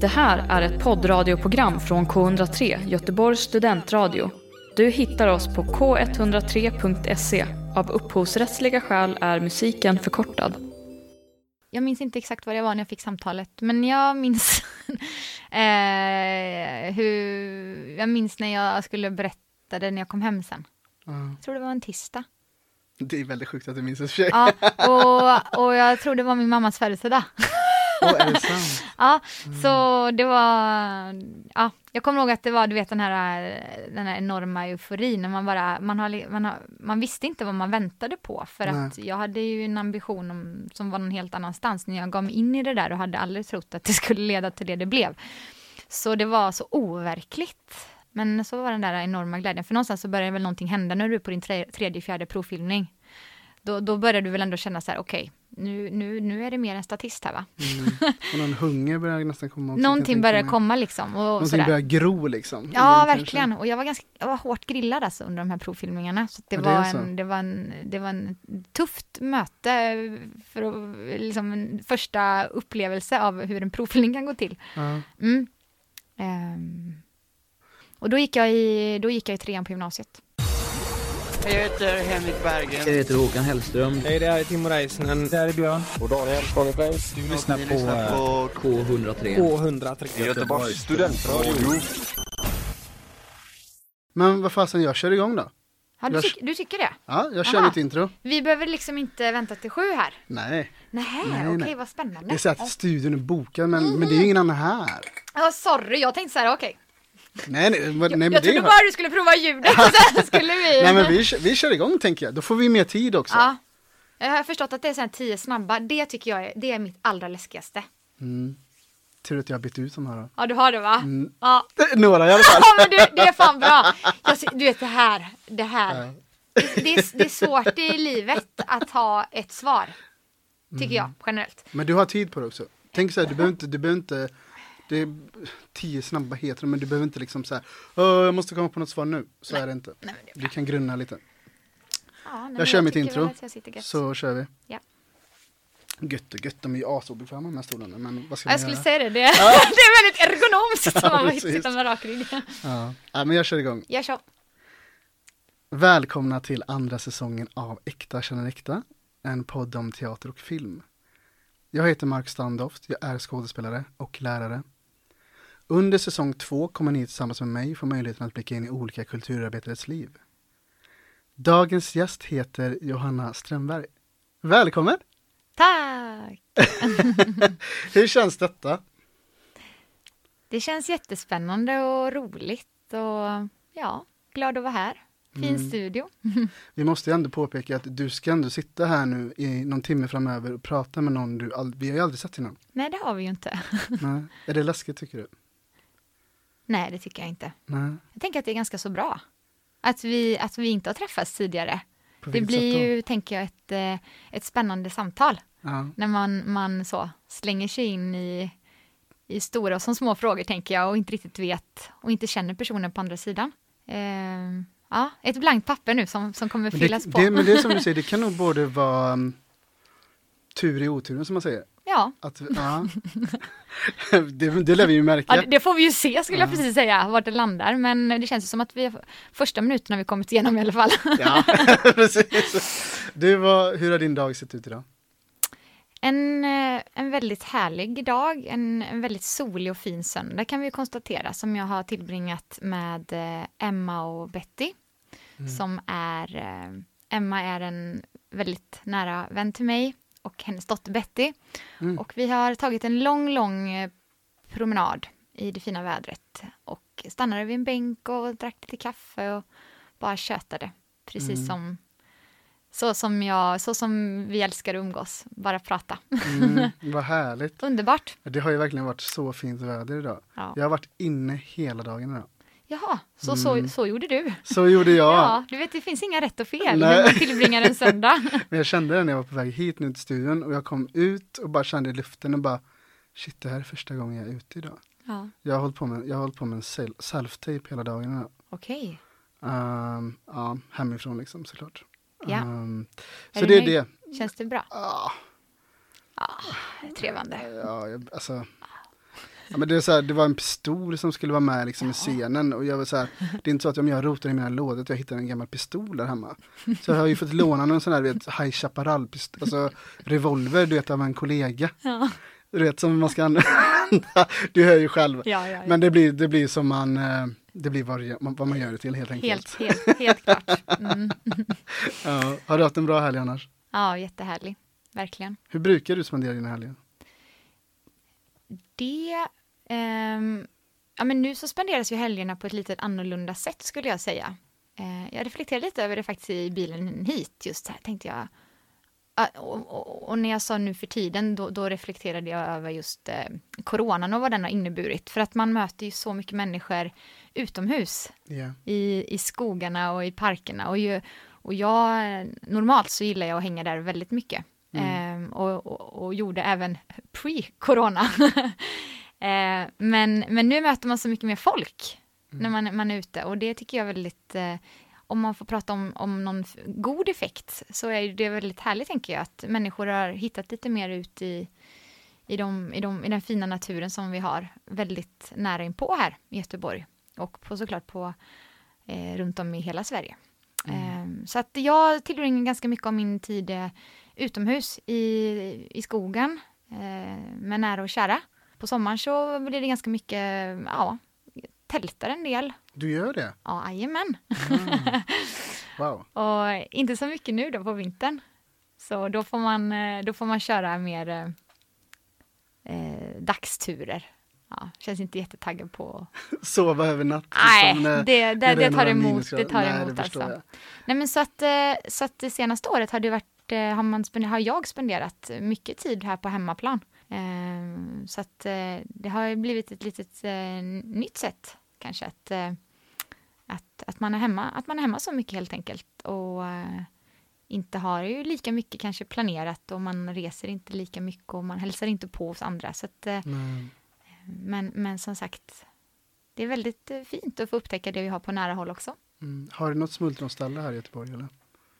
Det här är ett poddradioprogram från K103, Göteborgs studentradio. Du hittar oss på k103.se. Av upphovsrättsliga skäl är musiken förkortad. Jag minns inte exakt vad det var när jag fick samtalet, men jag minns eh, hur, jag minns när jag skulle berätta det när jag kom hem sen. Ja. Jag tror det var en tisdag. Det är väldigt sjukt att du minns det för sig. Ja, och, och jag tror det var min mammas födelsedag. Åh, är det sant? Ja, så det var, ja, jag kommer ihåg att det var, du vet den här, den här enorma euforin, när man bara, man, har, man, har, man visste inte vad man väntade på, för att jag hade ju en ambition om, som var någon helt annanstans, när jag gav mig in i det där och hade aldrig trott att det skulle leda till det det blev. Så det var så overkligt. Men så var den där enorma glädjen, för någonstans så började väl någonting hända när du är på din tre, tredje, fjärde provfilmning. Då, då började du väl ändå känna så här, okej, nu, nu, nu är det mer en statist här va? Mm. Och någon hunger börjar nästan komma också. Någonting mig. komma liksom. Och Någonting sådär. börjar gro liksom. Ja, Kanske. verkligen. Och jag var ganska, jag var hårt grillad alltså under de här provfilmningarna. Så det, Ja, det var är så. en, det, var en, det var en tufft möte för att, liksom en första upplevelse av hur en provfilmning kan gå till. Ja. Mm. Ehm. Och då gick, jag i, då gick jag i trean på gymnasiet. Jag heter Henrik Berggren. Jag heter Håkan Hellström. Hej, det här är Timo Räisänen. Det här är Björn. Och Daniel Skåneflames. Du lyssnar på, lyssnar på K103. K103. Göteborgs studentradio. Men vad fasen, jag kör igång då. Ja, du, Jag- tyck, du tycker det? Ja, jag kör Aha. mitt intro. Vi behöver liksom inte vänta till sju här. Nej, Nej, okej, nej. vad spännande. det är så att studion är bokad men, men det är ju ingen annan här. Ja, sorry, jag tänkte så här, okej. Nej, nej, men jag det trodde bara du skulle prova ljudet och sen skulle vi... Nej men vi, vi kör igång tänker jag, då får vi mer tid också. Ja. Jag har förstått att det är här tio snabba. Det tycker jag är, det är mitt allra läskigaste. Tur att jag har bytt ut de här. Ja, du har det va? Mm. Ja. Några i alla fall. ja, men det, det är fan bra. Jag, du vet det här, det här. Det, det, är, det är svårt i livet att ha ett svar. Tycker jag, generellt. Men du har tid på det också. Tänk så här, du behöver inte, du behöver inte det är tio snabba heter men du behöver inte liksom så här, "Åh, jag måste komma på något svar nu. Så är det inte. Nej, det är. Du kan grunna lite. Ja, nej, Jag kör mitt intro, jag sitter gött. Så kör vi. Ja. Gött och gött, de är ju asobekväma de här stolarna. Men vad ska Ja, jag skulle göra? säga det. Det, det är väldigt ergonomiskt Ja, som man sitter med rak rygg. Ja. ja, men jag kör igång. Jag kör. Välkomna till andra säsongen av Äkta känner äkta, en podd om teater och film. Jag heter Mark Standoft, jag är skådespelare och lärare. Under säsong två kommer ni tillsammans med mig få möjligheten att blicka in i olika kulturarbetares liv. Dagens gäst heter Johanna Strömberg. Välkommen! Tack! Hur känns detta? Det känns jättespännande och roligt och ja, glad att vara här. Fin Mm. studio. Vi måste ju ändå påpeka att du ska ändå sitta här nu i någon timme framöver och prata med någon du ald- vi har ju aldrig sett innan. Nej, det har vi ju inte. Nej. Är det läskigt tycker du? Nej, det tycker jag inte. Nej. Jag tänker att det är ganska så bra. Att vi, att vi inte har träffats tidigare. På Det blir ju, tänker jag, ett, eh, ett spännande samtal. Ja. När man, man så slänger sig in i, i stora och som små frågor, tänker jag, och inte riktigt vet och inte känner personen på andra sidan. Eh, ja, ett blankt papper nu som, som kommer fyllas det, på. det, men det är som du säger, det kan nog både vara um, tur i oturen som man säger. Ja, Att, ja. det, det lär vi ju märka. ja, det- får vi ju se skulle jag precis säga, vart det landar. Men det känns som att vi första minuterna vi kommit igenom i alla fall. Ja, precis. Du, vad, hur har din dag sett ut idag? En, eh, en väldigt härlig dag, en, en väldigt solig och fin söndag kan vi konstatera som jag har tillbringat med eh, Emma och Betty. Som är, eh, Emma är en väldigt nära vän till mig och hennes dotter Betty. Mm. Och vi har tagit en lång, lång eh, promenad i det fina vädret och stannade vid en bänk och drack lite kaffe och bara tjötade. Precis som så som, jag, så som vi älskar att umgås, bara prata. Mm, vad härligt. Underbart. Det har ju verkligen varit så fint väder idag. Ja. Jag har varit inne hela dagen idag. Jaha, så, så, så gjorde du. Så gjorde jag. Ja, du vet det finns inga rätt och fel Nej. när man tillbringar en söndag. Men jag kände det när jag var på väg hit nu till studion och jag kom ut och bara kände i luften och bara Shit, det här är första gången jag är ute idag. Ja, Jag har hållit på med, jag har hållit på med en sel- self-tape hela dagen idag. okej. Ehm, ja, hemifrån liksom såklart. Ja. Är så det är det. Känns det bra? Ah, Ja, trevande. ja, jag, alltså, Ja, men det, är så här, det var en pistol som skulle vara med liksom, i scenen och jag var så här, det är inte så att om jag rotar i mina lådor att jag hittar en gammal pistol där hemma. Så jag har ju fått låna någon sån här, vet, High Chaparral, alltså revolver, du vet, av en kollega. Ja. Du vet, som man ska använda. Du hör ju själv. Ja, ja, ja. Men det blir, det blir som man, eh, det blir vad, vad man gör det till helt enkelt. Helt, helt, helt klart. Mm. Ja, har du haft en bra helg annars? Ja, jättehärlig. Verkligen. Hur brukar du spendera dina helger? Det... ehm, ja, men nu så spenderas ju helgerna på ett lite annorlunda sätt skulle jag säga. Eh, jag reflekterade lite över det faktiskt i bilen hit. Just här tänkte jag. Och, och, och när jag sa nu för tiden, då, då reflekterade jag över just eh, coronan och vad den har inneburit. För att man möter ju så mycket människor utomhus Ja. i, i skogarna och i parkerna. Och, ju, och jag, normalt så gillar jag att hänga där väldigt mycket. Ehm, och, och, och gjorde även pre-corona. eh, men, men nu möter man så mycket mer folk när man, man är ute och det tycker jag är väldigt, eh, om man får prata om, om någon god effekt så är det väldigt härligt tänker jag att människor har hittat lite mer ut i, i, de, i, de, i den fina naturen som vi har väldigt nära inpå här i Göteborg och på, såklart på eh, runt om i hela Sverige. Eh, så att jag tillbringar ganska mycket av min tid eh, utomhus i, i skogen eh, med nära och kära. På sommaren så blir det ganska mycket, ja, tältar en del. Du gör det? Ja, jajamän. Wow. Och inte så mycket nu då på vintern. Så då får man, eh, då får man köra mer eh, eh, dagsturer. Ja, känns inte jättetaggad på... Sova över natt. Nej, liksom, när- det, det, det tar emot. Det tar Nej, emot förstår alltså. jag. Nej men så att, eh, så att det senaste året har det varit, har, man har jag spenderat mycket tid här på hemmaplan. Eh, Så att eh, det har blivit ett litet eh, nytt sätt kanske att, eh, att, att, man är hemma, att man är hemma så mycket helt enkelt. Och inte har ju lika mycket kanske planerat och man reser inte lika mycket och man hälsar inte på hos andra. Så att, Nej. men, men som sagt, det är väldigt fint att få upptäcka det vi har på nära håll också. Mm. Har du något smultronställe här i Göteborg eller?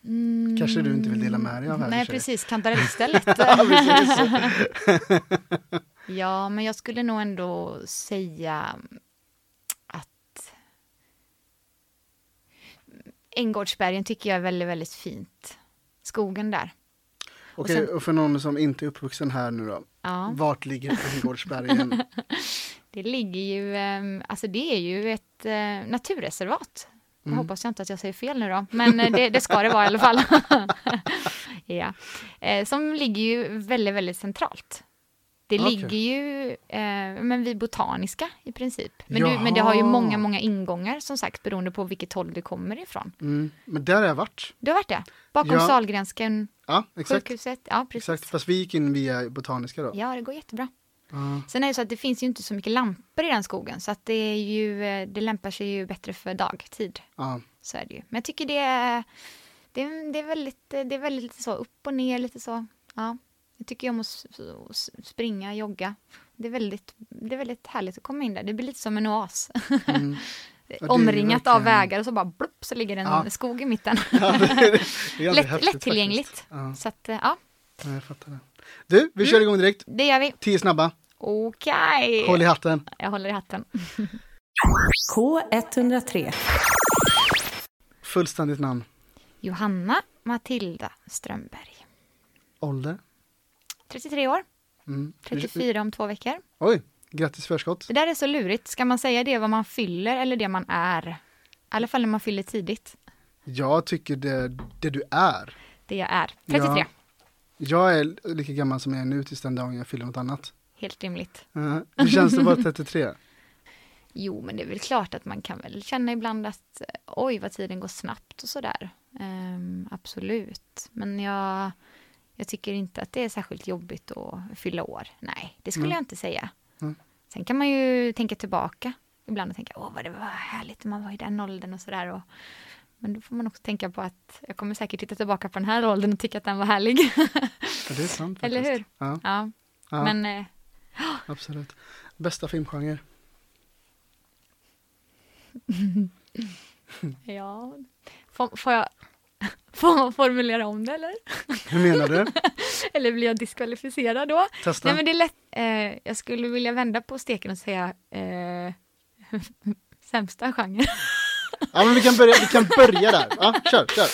Mm. Kanske du inte vill dela med dig av här i Nej, och precis. Kantarellstället. Ja, ja, men jag skulle nog ändå säga att Änggårdsbergen tycker jag är väldigt, väldigt fint. Skogen där. Okej, sen- och för någon som inte är uppvuxen här nu då. Ja, Vart ligger Änggårdsbergen? det ligger ju, ehm, alltså det är ju ett eh, naturreservat. Jag Mm. hoppas jag inte att jag säger fel nu då, men eh, det, det ska det vara i alla fall. ja. eh, som ligger ju väldigt, väldigt centralt. Det Okej. ligger ju eh, men vid Botaniska i princip. Men, du, men det har ju många, många ingångar som sagt beroende på vilket håll det kommer ifrån. Mm. Men där har jag varit. Du har varit det? Bakom Ja. Sahlgrenskan, Ja, exakt. sjukhuset? Ja, precis. Exakt, fast vi gick in via Botaniska då. Ja, det går jättebra. Ja. Sen är det så att det finns ju inte så mycket lampor i den skogen så att det är ju, eh, det lämpar sig ju bättre för dagtid. Ja. Så är det ju. Men jag tycker det är, det är, det är väldigt, det är väldigt lite så upp och ner lite så. Ja. Jag tycker om att springa, jogga. Det är, väldigt, det är väldigt härligt att komma in där. Det blir lite som en oas. Mm. Omringat av vägar och så bara blupp så ligger det en Ja. skog i mitten. Ja, det det Lätt, lättillgängligt. Ja, Så att, eh, ja, ja, jag fattar det. Du, vi kör igång direkt. det gör vi. Tio snabba. Okej. Håll i hatten. Jag håller i hatten. K103. Fullständigt namn. Johanna Matilda Strömberg. Ålder. 33 år, Mm. 34 om två veckor. Oj, grattis förskott. Det där är så lurigt. Ska man säga det vad man fyller eller det man är? I alla fall när man fyller tidigt. Jag tycker det, det du är. Det jag är. 33. Ja. Jag är lika gammal som jag är nu tills den dagen jag fyller något annat. Helt rimligt. Uh, hur känns det att vara 33? Jo, men det är väl klart att man kan väl känna ibland att oj, vad tiden går snabbt och sådär. Ehm, absolut. Men jag, jag tycker inte att det är särskilt jobbigt att fylla år. Nej, det skulle Mm. jag inte säga. Mm. Sen kan man ju tänka tillbaka ibland och tänka, åh, vad det var härligt när man var i den åldern och sådär. Och, men då får man också tänka på att jag kommer säkert titta tillbaka på den här åldern och tycka att den var härlig. Ja, det är sant Eller hur? Ja, ja, ja men eh, absolut. Bästa filmgenre? Ja, får, får jag Får man formulera om det eller? Hur menar du? Eller blir jag diskvalificerad då? Testa. Nej men det är lätt, eh, jag skulle vilja vända på steken och säga eh, sämsta genre. Ja, men vi kan börja, vi kan börja där. Ja, kör, kör.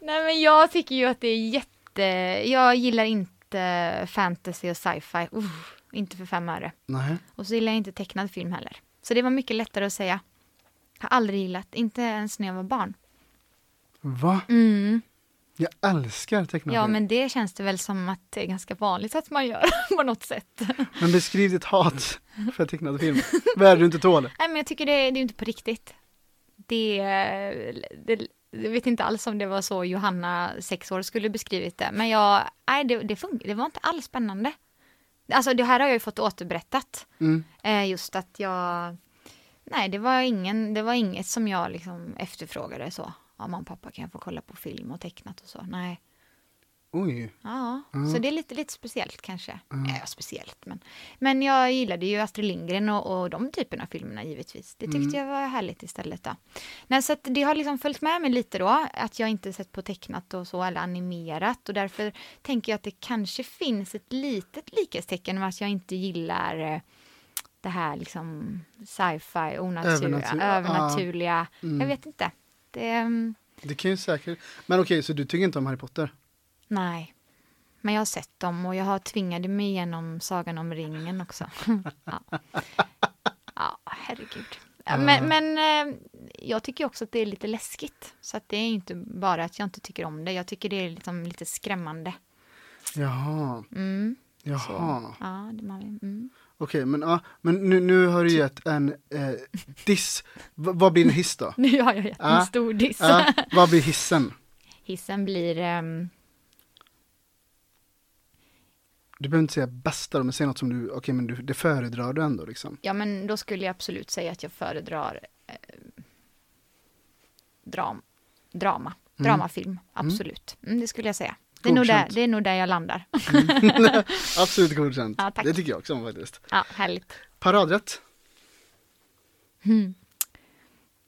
Nej men jag tycker ju att det är jätte, jag gillar inte fantasy och sci-fi, uh, inte för fem öre. Nej. Och så gillar jag inte tecknad film heller. Så det var mycket lättare att säga. Har aldrig gillat, inte ens när jag var barn. Va? Mm. Jag älskar tecknad Ja film. men det känns det väl som att det är ganska vanligt att man gör på något sätt. Men beskriv ditt hat för tecknad film. Vad är det du inte tål? Nej men jag tycker det, det är inte på riktigt. Det, det, jag vet inte alls om det var så Johanna, sex år, skulle beskrivit det. Men jag, nej det, det funkar, det var inte alls spännande. Alltså det här har jag ju fått återberättat. Mm. Eh, just att jag, nej det var, ingen, det var inget som jag liksom efterfrågade så. Ja, mamma och pappa kan jag få kolla på film och tecknat och så. Nej. Oj. Ja, Mm. så det är lite, lite speciellt kanske. Ja, speciellt men. Men jag gillade ju Astrid Lindgren och, och de typerna av filmerna givetvis. Det tyckte Mm. jag var härligt istället då. Nej, så det har liksom följt med mig lite då, att jag inte sett på tecknat och så, eller animerat. Och därför tänker jag att det kanske finns ett litet likhetstecken med att jag inte gillar eh, det här liksom sci-fi, onatur, Övernatur- övernaturliga. Mm. Jag vet inte. Det, mm, Det kan ju säkert. Men okej, så du tycker inte om Harry Potter? Nej. Men jag har sett dem och jag har tvingade mig igenom Sagan om ringen också. ja. ja, herregud. Men, men eh, jag tycker också att det är lite läskigt. Så att det är inte bara att jag inte tycker om det. Jag tycker det är liksom lite skrämmande. Jaha. Mm, Jaha. så. Ja, det man, mm. Okej, men, ja, men nu, nu har du gett en eh, diss. V- vad blir en hiss då? Nu har jag gett en stor diss. Ja, vad blir hissen? Hissen blir... ehm, Du behöver inte säga bästa då, men säg något som du, okej men du, det föredrar du ändå liksom. Ja, men då skulle jag absolut säga att jag föredrar eh, dram, drama, Mm. dramafilm, absolut. Mm, det skulle jag säga. Det är, nog där, det är nog där jag landar. Absolut godkänt. Ja, det tycker jag också om faktiskt. Ja, härligt. Paradrätt? Mm.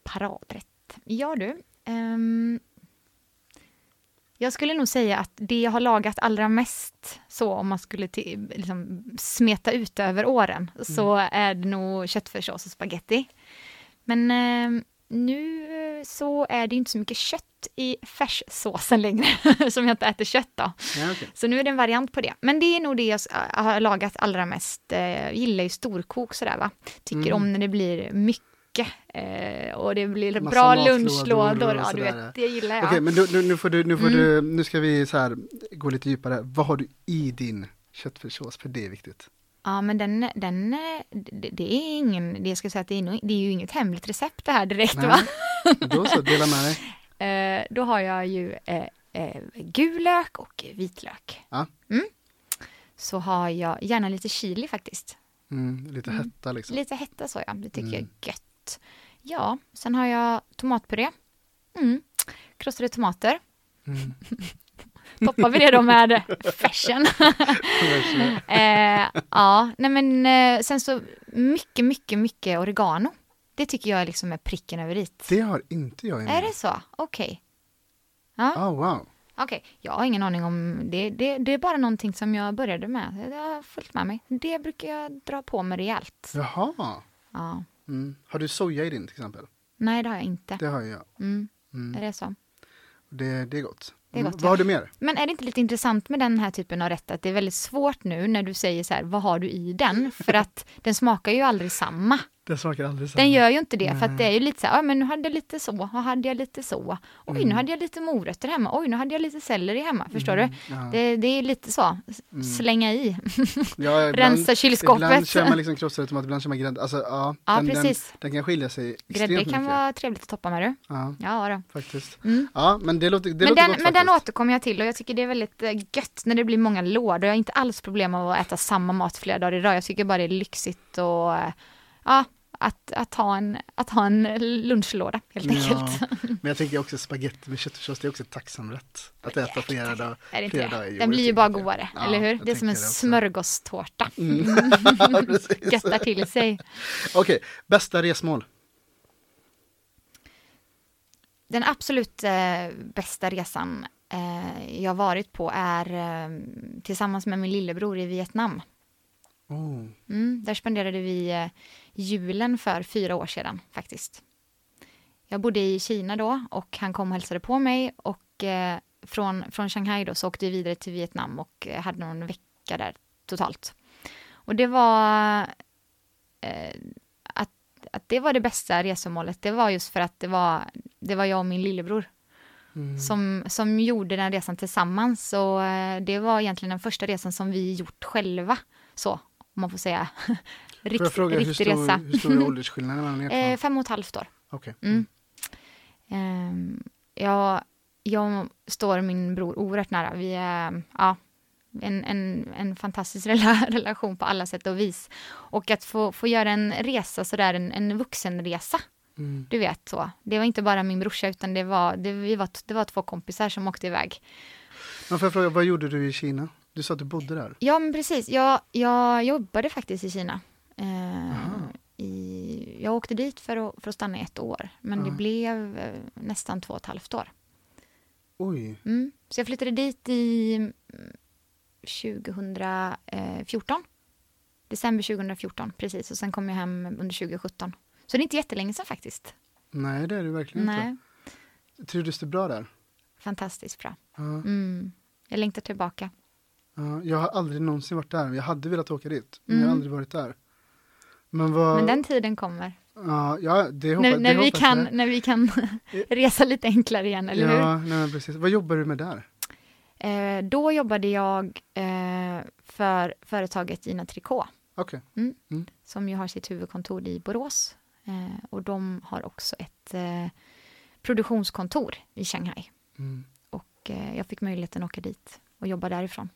Paradrätt. Ja du. ehm, jag skulle nog säga att det jag har lagat allra mest, så om man skulle ti- liksom smeta ut över åren, så är det nog köttfärssås och spaghetti. Men ehm, nu så är det inte så mycket kött i färssåsen längre, som jag inte äter kött då. Ja, okej. Så nu är det en variant på det. Men det är nog det jag har lagat allra mest. Eh, Jag gillar ju storkok sådär va. Tycker Mm. om när det blir mycket. Eh, Och det blir Massa bra lunchlådor. Ja, du vet, det gillar jag. Okej, men du, nu, nu får du, nu får Mm. du, nu ska vi så här gå lite djupare. Vad har du i din köttfärssås? För det är viktigt. Ja, men den, den, det, är ingen, det jag ska säga att det är, det är ju inget hemligt recept det här direkt va. Då så, dela med dig. Eh, då har jag ju eh, eh, gul lök och vitlök. Ja. Mm. Så har jag gärna lite chili faktiskt. Mm, lite hetta liksom. Lite hetta så ja, det tycker jag Mm. är gött. Ja, sen har jag tomatpuré. Mm. Krossade tomater. Mm. Toppar vi det då med färsen. eh, ja, nej men eh, sen så mycket, mycket, mycket oregano. Det tycker jag liksom är pricken över i. Det har inte jag Är det så? Okej. Ja, Oh, wow. okej. Jag har ingen aning om det. det. Det är bara någonting som jag började med. Det har följt med mig. Det brukar jag dra på med rejält. Jaha. Ja. Mm. Har du soja i din till exempel? Nej, det har jag inte. Det har jag. Mm. Mm. Är det så? Det, det är gott. Det är gott, Mm. Vad har du mer? Men är det inte lite intressant med den här typen av rätt att det är väldigt svårt nu när du säger så här, vad har du i den? För att den smakar ju aldrig samma. Det smakar aldrig samma. Den gör ju inte det, för att det är ju lite så här, ja men nu hade jag lite så, och hade jag lite så. Oj, Mm. nu hade jag lite morötter hemma, oj, nu hade jag lite selleri hemma, förstår du? Ja. Det, det är lite så, slänga i, Ja, ibland- rensa kylskåpet. Ibland kör man liksom tomater, ibland kör man grädde. Alltså, ja, Ja, den, precis. Den, den kan skilja sig extremt Grädde kan mycket. vara trevligt att toppa med du. Ja, Ja, då. faktiskt. Mm. Ja, men det låter, det men låter den, gott men den faktiskt. återkommer jag till och jag tycker det är väldigt eh, gött när det blir många lådor. Jag har inte alls problem med att äta samma mat flera dagar i rad. Jag tycker bara det är lyxigt och eh, ja, att, att, ha, en, att ha en lunchlåda helt enkelt. Ja, men jag tänker också spagetti med köttfärssås, det är också ett tacksam rätt. Att äta flera inte flera det? dagar i Den blir ju bara godare, Ja, eller hur? Det är som en smörgåstårta. Mm. Göttar till sig. Okej, bästa resmål? den absolut eh, bästa resan eh, jag varit på är eh, tillsammans med min lillebror i Vietnam. Oh. Mm, där spenderade vi eh, julen för fyra år sedan faktiskt. Jag bodde i Kina då och han kom och hälsade på mig och eh, från, från Shanghai då så åkte vi vidare till Vietnam och eh, hade någon vecka där totalt. Och det var eh, att, att det var det bästa resemålet. Det var just för att det var, det var jag och min lillebror Mm. som, som gjorde den resan tillsammans. Och eh, det var egentligen den första resan som vi gjort själva. Så, om man får säga. Rikt, Får jag fråga hur riktig stor, resa. hur stor är åldersskillnaden mellan er? Eh, fem och ett halvt år. Okej. Mm. Ehm, jag, jag står min bror oerhört nära. Vi är ja, en, en, en fantastisk rela, relation på alla sätt och vis. Och att få, få göra en resa sådär, en, en vuxenresa. Mm. Du vet så. Det var inte bara min brorsa utan det var, det, vi var, det var två kompisar som åkte iväg. Men får jag fråga, vad gjorde du i Kina? Du sa att du bodde där? Ja men precis, jag, jag jobbade faktiskt i Kina. Eh, i, jag åkte dit för att, för att stanna ett år. Men det blev eh, nästan två och ett halvt år. Oj, Mm. Så jag flyttade dit i mm, 2014. December 2014, precis. Och sen kom jag hem under 2017. Så det är inte jättelänge sedan faktiskt. nej det är det verkligen Nej, inte. Trivdes du bra där? fantastiskt bra. Ja. Mm. Jag längtar tillbaka. Ja, jag har aldrig någonsin varit där. Jag hade velat åka dit, men jag har Mm. aldrig varit där. Men vad... Men den tiden kommer. Ja, ja det hoppas, När, när, det vi kan, när vi kan resa lite enklare igen, eller hur? Ja, nej, men precis. Vad jobbar du med där? Eh, då jobbade jag eh, för företaget Gina Tricot. Okej. som ju har sitt huvudkontor i Borås. Eh, och de har också ett eh, produktionskontor i Shanghai. Mm. Och eh, jag fick möjligheten att åka dit och jobba därifrån.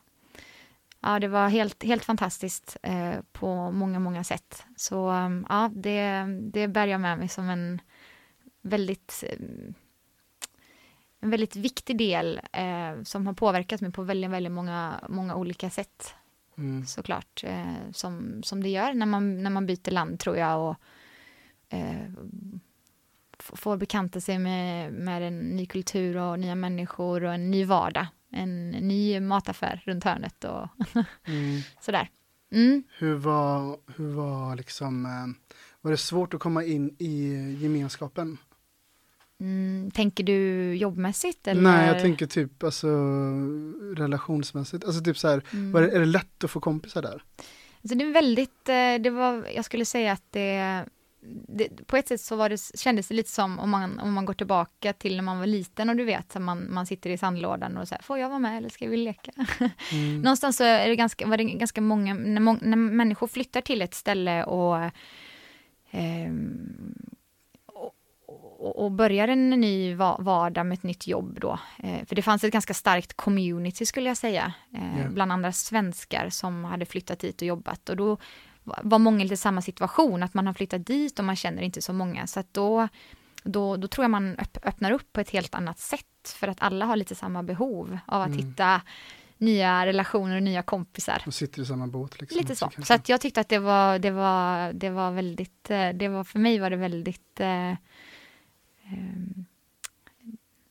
Ja, det var helt, helt fantastiskt eh, på många, många sätt. Så um, ja, det, det bär jag med mig som en väldigt, eh, en väldigt viktig del eh, som har påverkat mig på väldigt, väldigt många, många olika sätt Mm. såklart, eh, som, som det gör när man, när man byter land tror jag och eh, får bekanta sig med, med en ny kultur och nya människor och en ny vardag. En ny mataffär runt hörnet och Mm. sådär. Mm. Hur var, hur var liksom, eh, var det svårt att komma in i gemenskapen? Mm, tänker du jobbmässigt? Eller? Nej, jag tänker typ alltså relationsmässigt. Alltså typ så här, Mm. det, är det lätt att få kompisar där? Alltså det är väldigt, eh, det var, jag skulle säga att det, det på ett sätt så var det, kändes det lite som om man, om man går tillbaka till när man var liten och du vet, så man, man sitter i sandlådan och här, får jag vara med eller ska vi leka? Mm. Någonstans så är det ganska, var det ganska många, när, må, när människor flyttar till ett ställe och, ehm, och, och, och börjar en ny va- vardag med ett nytt jobb då. Eh, för det fanns ett ganska starkt community skulle jag säga, eh, Ja. bland andra svenskar som hade flyttat dit och jobbat. Och då var många lite i samma situation, att man har flyttat dit och man känner inte så många. Så att då, då, då tror jag man öpp, öppnar upp på ett helt annat sätt, för att alla har lite samma behov av att Mm. hitta nya relationer och nya kompisar. Och sitter i samma båt liksom. Lite så. kanske. Så att jag tyckte att det var, det var, det var väldigt, eh, det var, för mig var det väldigt, eh, ehm,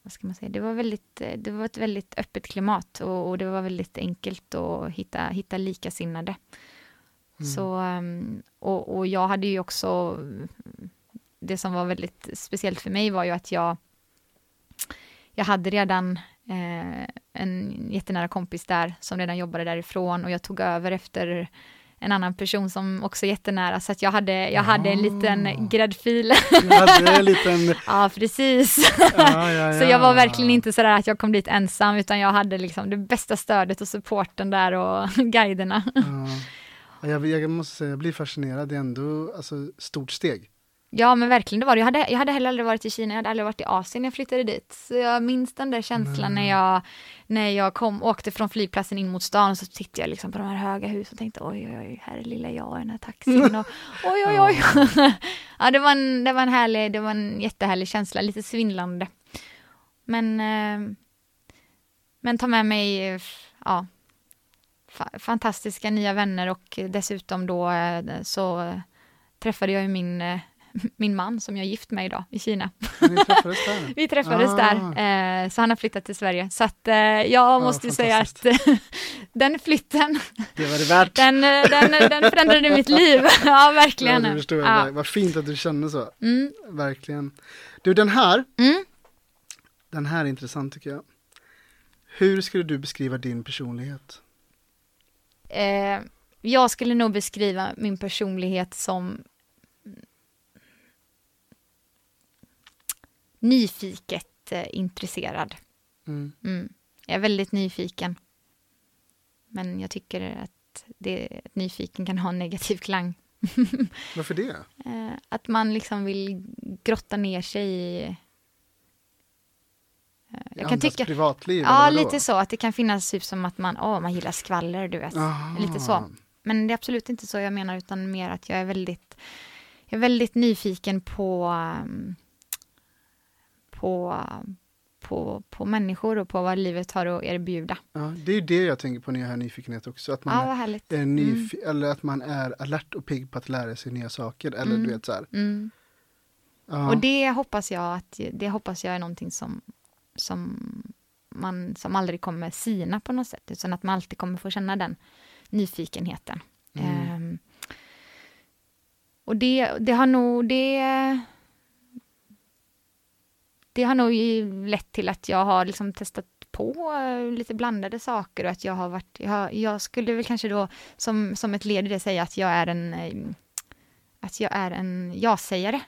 vad ska man säga, det var väldigt, eh, det var ett väldigt öppet klimat och, och det var väldigt enkelt att hitta, hitta likasinnade. Mm. Så, ehm, och, och jag hade ju också, det som var väldigt speciellt för mig var ju att jag, jag hade redan eh, en jättenära kompis där som redan jobbade därifrån och jag tog över efter en annan person som också är jättenära så att jag hade, jag hade en Ah. liten gräddfil. Jag hade en liten... ja, precis. Ja, ja, Så jag var ja. verkligen inte sådär att jag kom dit ensam utan jag hade liksom det bästa stödet och supporten där och guiderna. Ja. Jag, jag måste säga, jag blir fascinerad. Det är ändå alltså, stort steg. Ja men verkligen det var det. Jag hade, jag hade heller aldrig varit i Kina, jag hade aldrig varit i Asien när jag flyttade dit. Så jag minns den där känslan när jag, när jag kom, åkte från flygplatsen in mot stan och så tittade jag liksom på de här höga husen och tänkte oj oj oj, här är lilla jag i den här taxin och oj oj oj. ja det var, en, det var en härlig, det var en jättehärlig känsla, lite svindlande. Men, eh, men ta med mig, eh, ja, fantastiska nya vänner och dessutom då eh, så träffade jag ju min, eh, min man som jag är gift med idag i Kina. Träffades där? Vi träffades Ah. där, eh, så han har flyttat till Sverige. Så att jag måste ju säga att den flytten, Det var det värt. den, den, den förändrade mitt liv. ja, verkligen. Ja, förstår. Ja. Vad fint att du känner så. Mm. Verkligen. Du, den här, Mm. den här är intressant tycker jag. Hur skulle du beskriva din personlighet? Eh, jag skulle nog beskriva min personlighet som nyfiket eh, intresserad. Mm. Mm. Jag är väldigt nyfiken. Men jag tycker att det, att nyfiken kan ha en negativ klang. Varför det? Eh, att man liksom vill grotta ner sig i... Eh, I jag kan tycka... privatliv? Ja, lite så. Att det kan finnas typ som att man, åh, man gillar skvaller, du vet. Aha. Lite så. Men det är absolut inte så jag menar, utan mer att jag är väldigt, jag är väldigt nyfiken på, um, på, på, på människor och på vad livet har att erbjuda. Ja, det är ju det jag tänker på när jag hör nyfikenhet också. Att Ja, man vad härligt. är nyf- eller att man är alert och pigg på att lära sig nya saker. Eller Mm. du vet så här. Mm. Ja. Och det hoppas jag att, det hoppas jag är någonting som, som man, som aldrig kommer sina på något sätt, utan att man alltid kommer få känna den nyfikenheten. Mm. Ehm, och det, det har nog, det, det har nog lett till att jag har liksom testat på eh, lite blandade saker och att jag har varit, jag, jag skulle väl kanske då som, som ett led i det säga att jag är en, eh, att jag är en ja-sägare.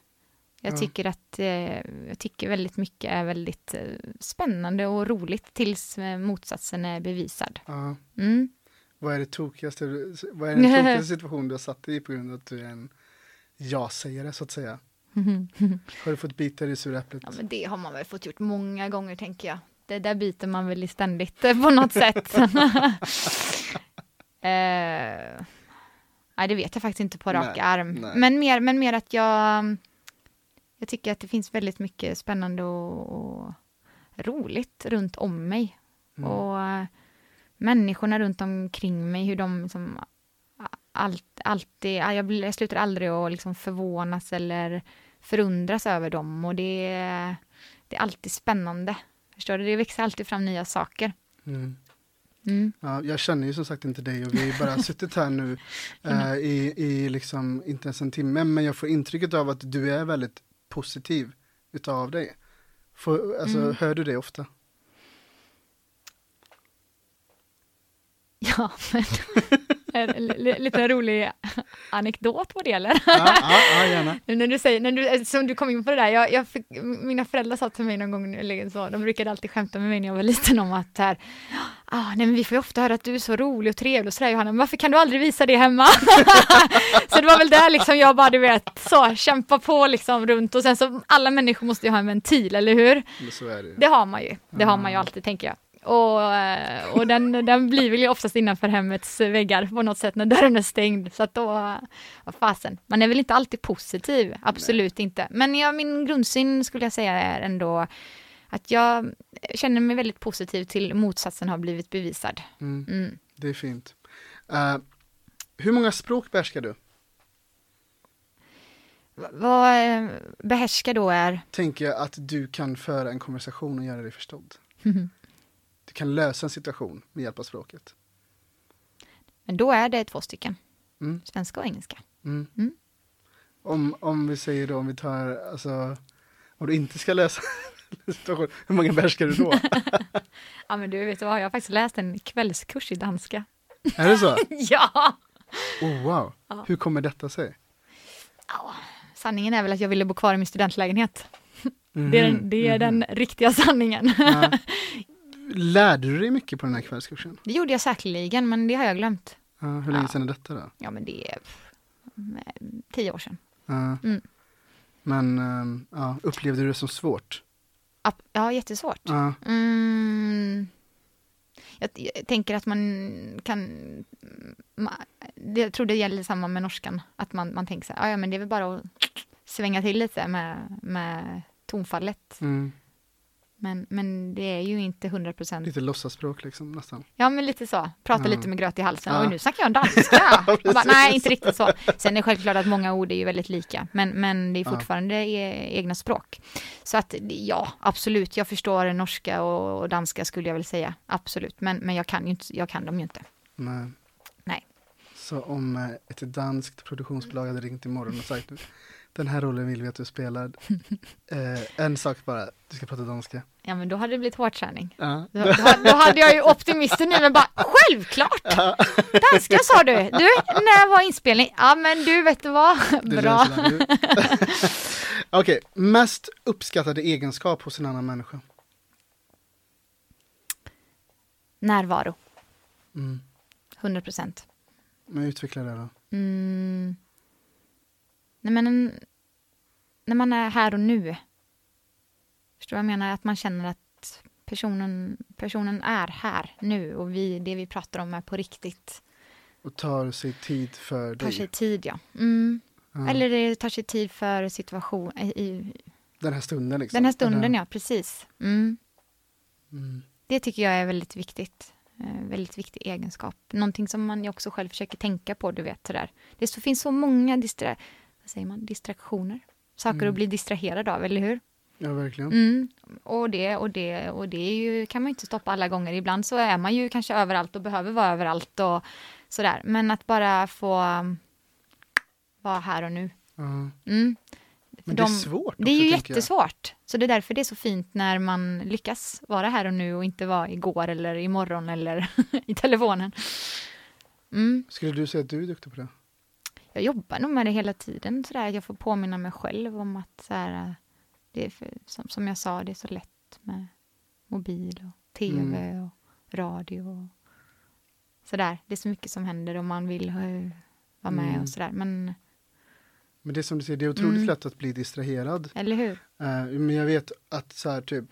Jag Ja. tycker att, eh, jag tycker väldigt mycket är väldigt eh, spännande och roligt tills eh, motsatsen är bevisad. Mm. Vad är det tokigaste, vad är den tokigaste situation du har satt dig i på grund av att du är en ja-sägare så att säga? Har du fått bita dig i sura äpplet? Ja, men det har man väl fått gjort många gånger, tänker jag. Det där byter man väl i ständigt på något sätt. eh, nej, det vet jag faktiskt inte på rak Nej, arm. nej. Men mer, men mer att jag, jag tycker att det finns väldigt mycket spännande och, och roligt runt om mig. Mm. Och människorna runt omkring mig, hur de som allt, alltid, ja, jag, jag slutar aldrig att liksom förvånas eller förundras över dem och det, är- det är alltid spännande. Förstår du? Det växer alltid fram nya saker. Mm. Mm. Ja, jag känner ju som sagt inte dig och vi har bara suttit här nu eh, i, i liksom inte ens en timme men jag får intrycket av att du är väldigt positiv utav dig. Får, alltså, Mm. Hör du det ofta? Ja, men lite rolig anekdot på det eller? Ja, ja, ja när du säger, när du, som du kom in på det där, jag, jag fick, mina föräldrar sa till mig någon gång, eller så, de brukade alltid skämta med mig när jag var liten om att här, ah, nej men vi får ju ofta höra att du är så rolig och trevlig och sådär Johanna, men varför kan du aldrig visa det hemma? så det var väl där liksom jag bara, du vet, så kämpa på liksom runt och sen så alla människor måste ju ha en ventil, eller hur? Det ju. Det har man ju, det har man ju alltid tänker jag. Och, eh, och den, den blir väl oftast innanför hemmets väggar på något sätt när dörren är stängd. Så att då, vad fasen, man är väl inte alltid positiv, absolut inte. Men ja, min grundsyn skulle jag säga är ändå att jag känner mig väldigt positiv till motsatsen har blivit bevisad. Mm, Mm. det är fint. Eh, hur många språk behärskar du? Vad eh, behärska då är, Tänker jag att du kan föra en konversation och göra dig förstådd. Du kan lösa en situation med hjälp av språket. men då är det två stycken, Mm. svenska och engelska. Mm. Mm. Om, om vi säger då, om vi tar, alltså, om du inte ska lösa situation, hur många behärskar du då? Ja men du vet du vad, jag har faktiskt läst en kvällskurs i danska. är det så? ja! Oh, wow. Ja. Hur kommer detta sig? Ja, sanningen är väl att jag ville bo kvar i min studentlägenhet. Mhm, Det är, den, det är den riktiga sanningen. Ja. Lärde du dig mycket på den här kvällskursen? Det gjorde jag säkerligen, men det har jag glömt. Ja, hur länge Ja. sedan är detta då? Ja, men det är eh, tio år sedan. Ja. Mm. Men ehm, ja, upplevde du det som svårt? Ja, jättesvårt. Ja, Mm. Jag, jag tänker att man kan... Ma, det, jag tror det gäller samma med norskan. Att man, man tänker så här, "Ja, ja men det är väl bara att svänga till lite med, med tonfallet. mm, Men, men det är ju inte 100 procent. Lite låtsaspråk liksom nästan. Ja, men lite så. Prata Ja. lite med gröt i halsen. Ja. Oj, nu snackar jag danska. Jag bara, nej, inte riktigt så. Sen är det självklart att många ord är ju väldigt lika, men, men det är Ja. fortfarande e- egna språk. Så att ja, absolut, jag förstår norska och, och danska skulle jag väl säga. Absolut, men, men jag kan ju inte, jag kan dem ju inte. Nej. Nej. Så om eh, ett danskt produktionsbolag hade ringt imorgon och sagt den här rollen vill vi att du spelar. Eh, en sak bara, du ska prata danska. Ja, men då hade det blivit hårdträning. Ja. Då, då, då hade jag ju optimisten i mig bara, självklart! Danska sa du. Du, när var inspelning? Ja, men du, vet du vad? Bra. Okej, mest uppskattade egenskap hos en annan människa? Närvaro, Mm. 100 procent. Men utveckla det då. Mm. Nej, men en, när man är här och nu. Förstår du vad jag menar? Att man känner att personen, personen är här nu och vi, det vi pratar om är på riktigt. Och tar sig tid för Tar dig. sig tid, ja. Mm. Ja. Eller det tar sig tid för situation, i, i Den här stunden liksom. den här stunden, Eller- ja, precis. Mm. Mm. Det tycker jag är väldigt viktigt. Eh, väldigt viktig egenskap. Någonting som man ju också själv försöker tänka på, du vet sådär. Det finns så många distra, säger man, distraktioner. Saker Mm. att bli distraherad av, eller hur? Ja, verkligen. Mm. Och det och det och det är ju, kan man ju inte stoppa alla gånger. Ibland så är man ju kanske överallt och behöver vara överallt och sådär. Men att bara få um, vara här och nu. Mm. Men De- det är svårt Det är ju jag. jättesvårt. Så det är därför det är så fint när man lyckas vara här och nu och inte vara igår eller imorgon eller i telefonen. Mm. Skulle du säga att du är duktig på det? Jag jobbar nog med det hela tiden. Så där. Jag får påminna mig själv om att så här, det är för, som, som jag sa, det är så lätt med mobil och tv Mm. och radio. Och sådär. Det är så mycket som händer och man vill eh, vara med Mm. och sådär. Men, Men det är som du säger, det är otroligt Mm. lätt att bli distraherad. eller hur? Eh, men jag vet att så här typ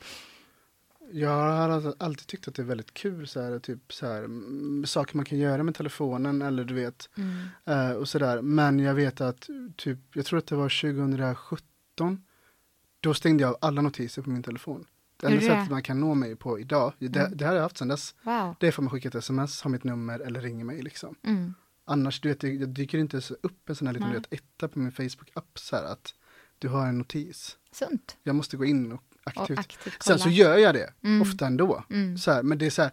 jag har alltid tyckt att det är väldigt kul så här, typ så här, mm, saker man kan göra med telefonen eller du vet Mm. eh, och sådär. Men jag vet att typ, jag tror att det var 2017 då stängde jag av alla notiser på min telefon. Det enda sättet man kan nå mig på idag, det, Mm. det här har jag haft sedan dess, Wow. det är för att man skickar ett sms, har mitt nummer eller ringer mig liksom. Mm. Annars, du vet, det, det dyker inte ens upp en sån här liten etta på min Facebook-app så här att du har en notis. Sunt. Jag måste gå in Och aktivt. aktivt. Sen så gör jag det, Mm. ofta ändå. Mm. Så här, men det är så här,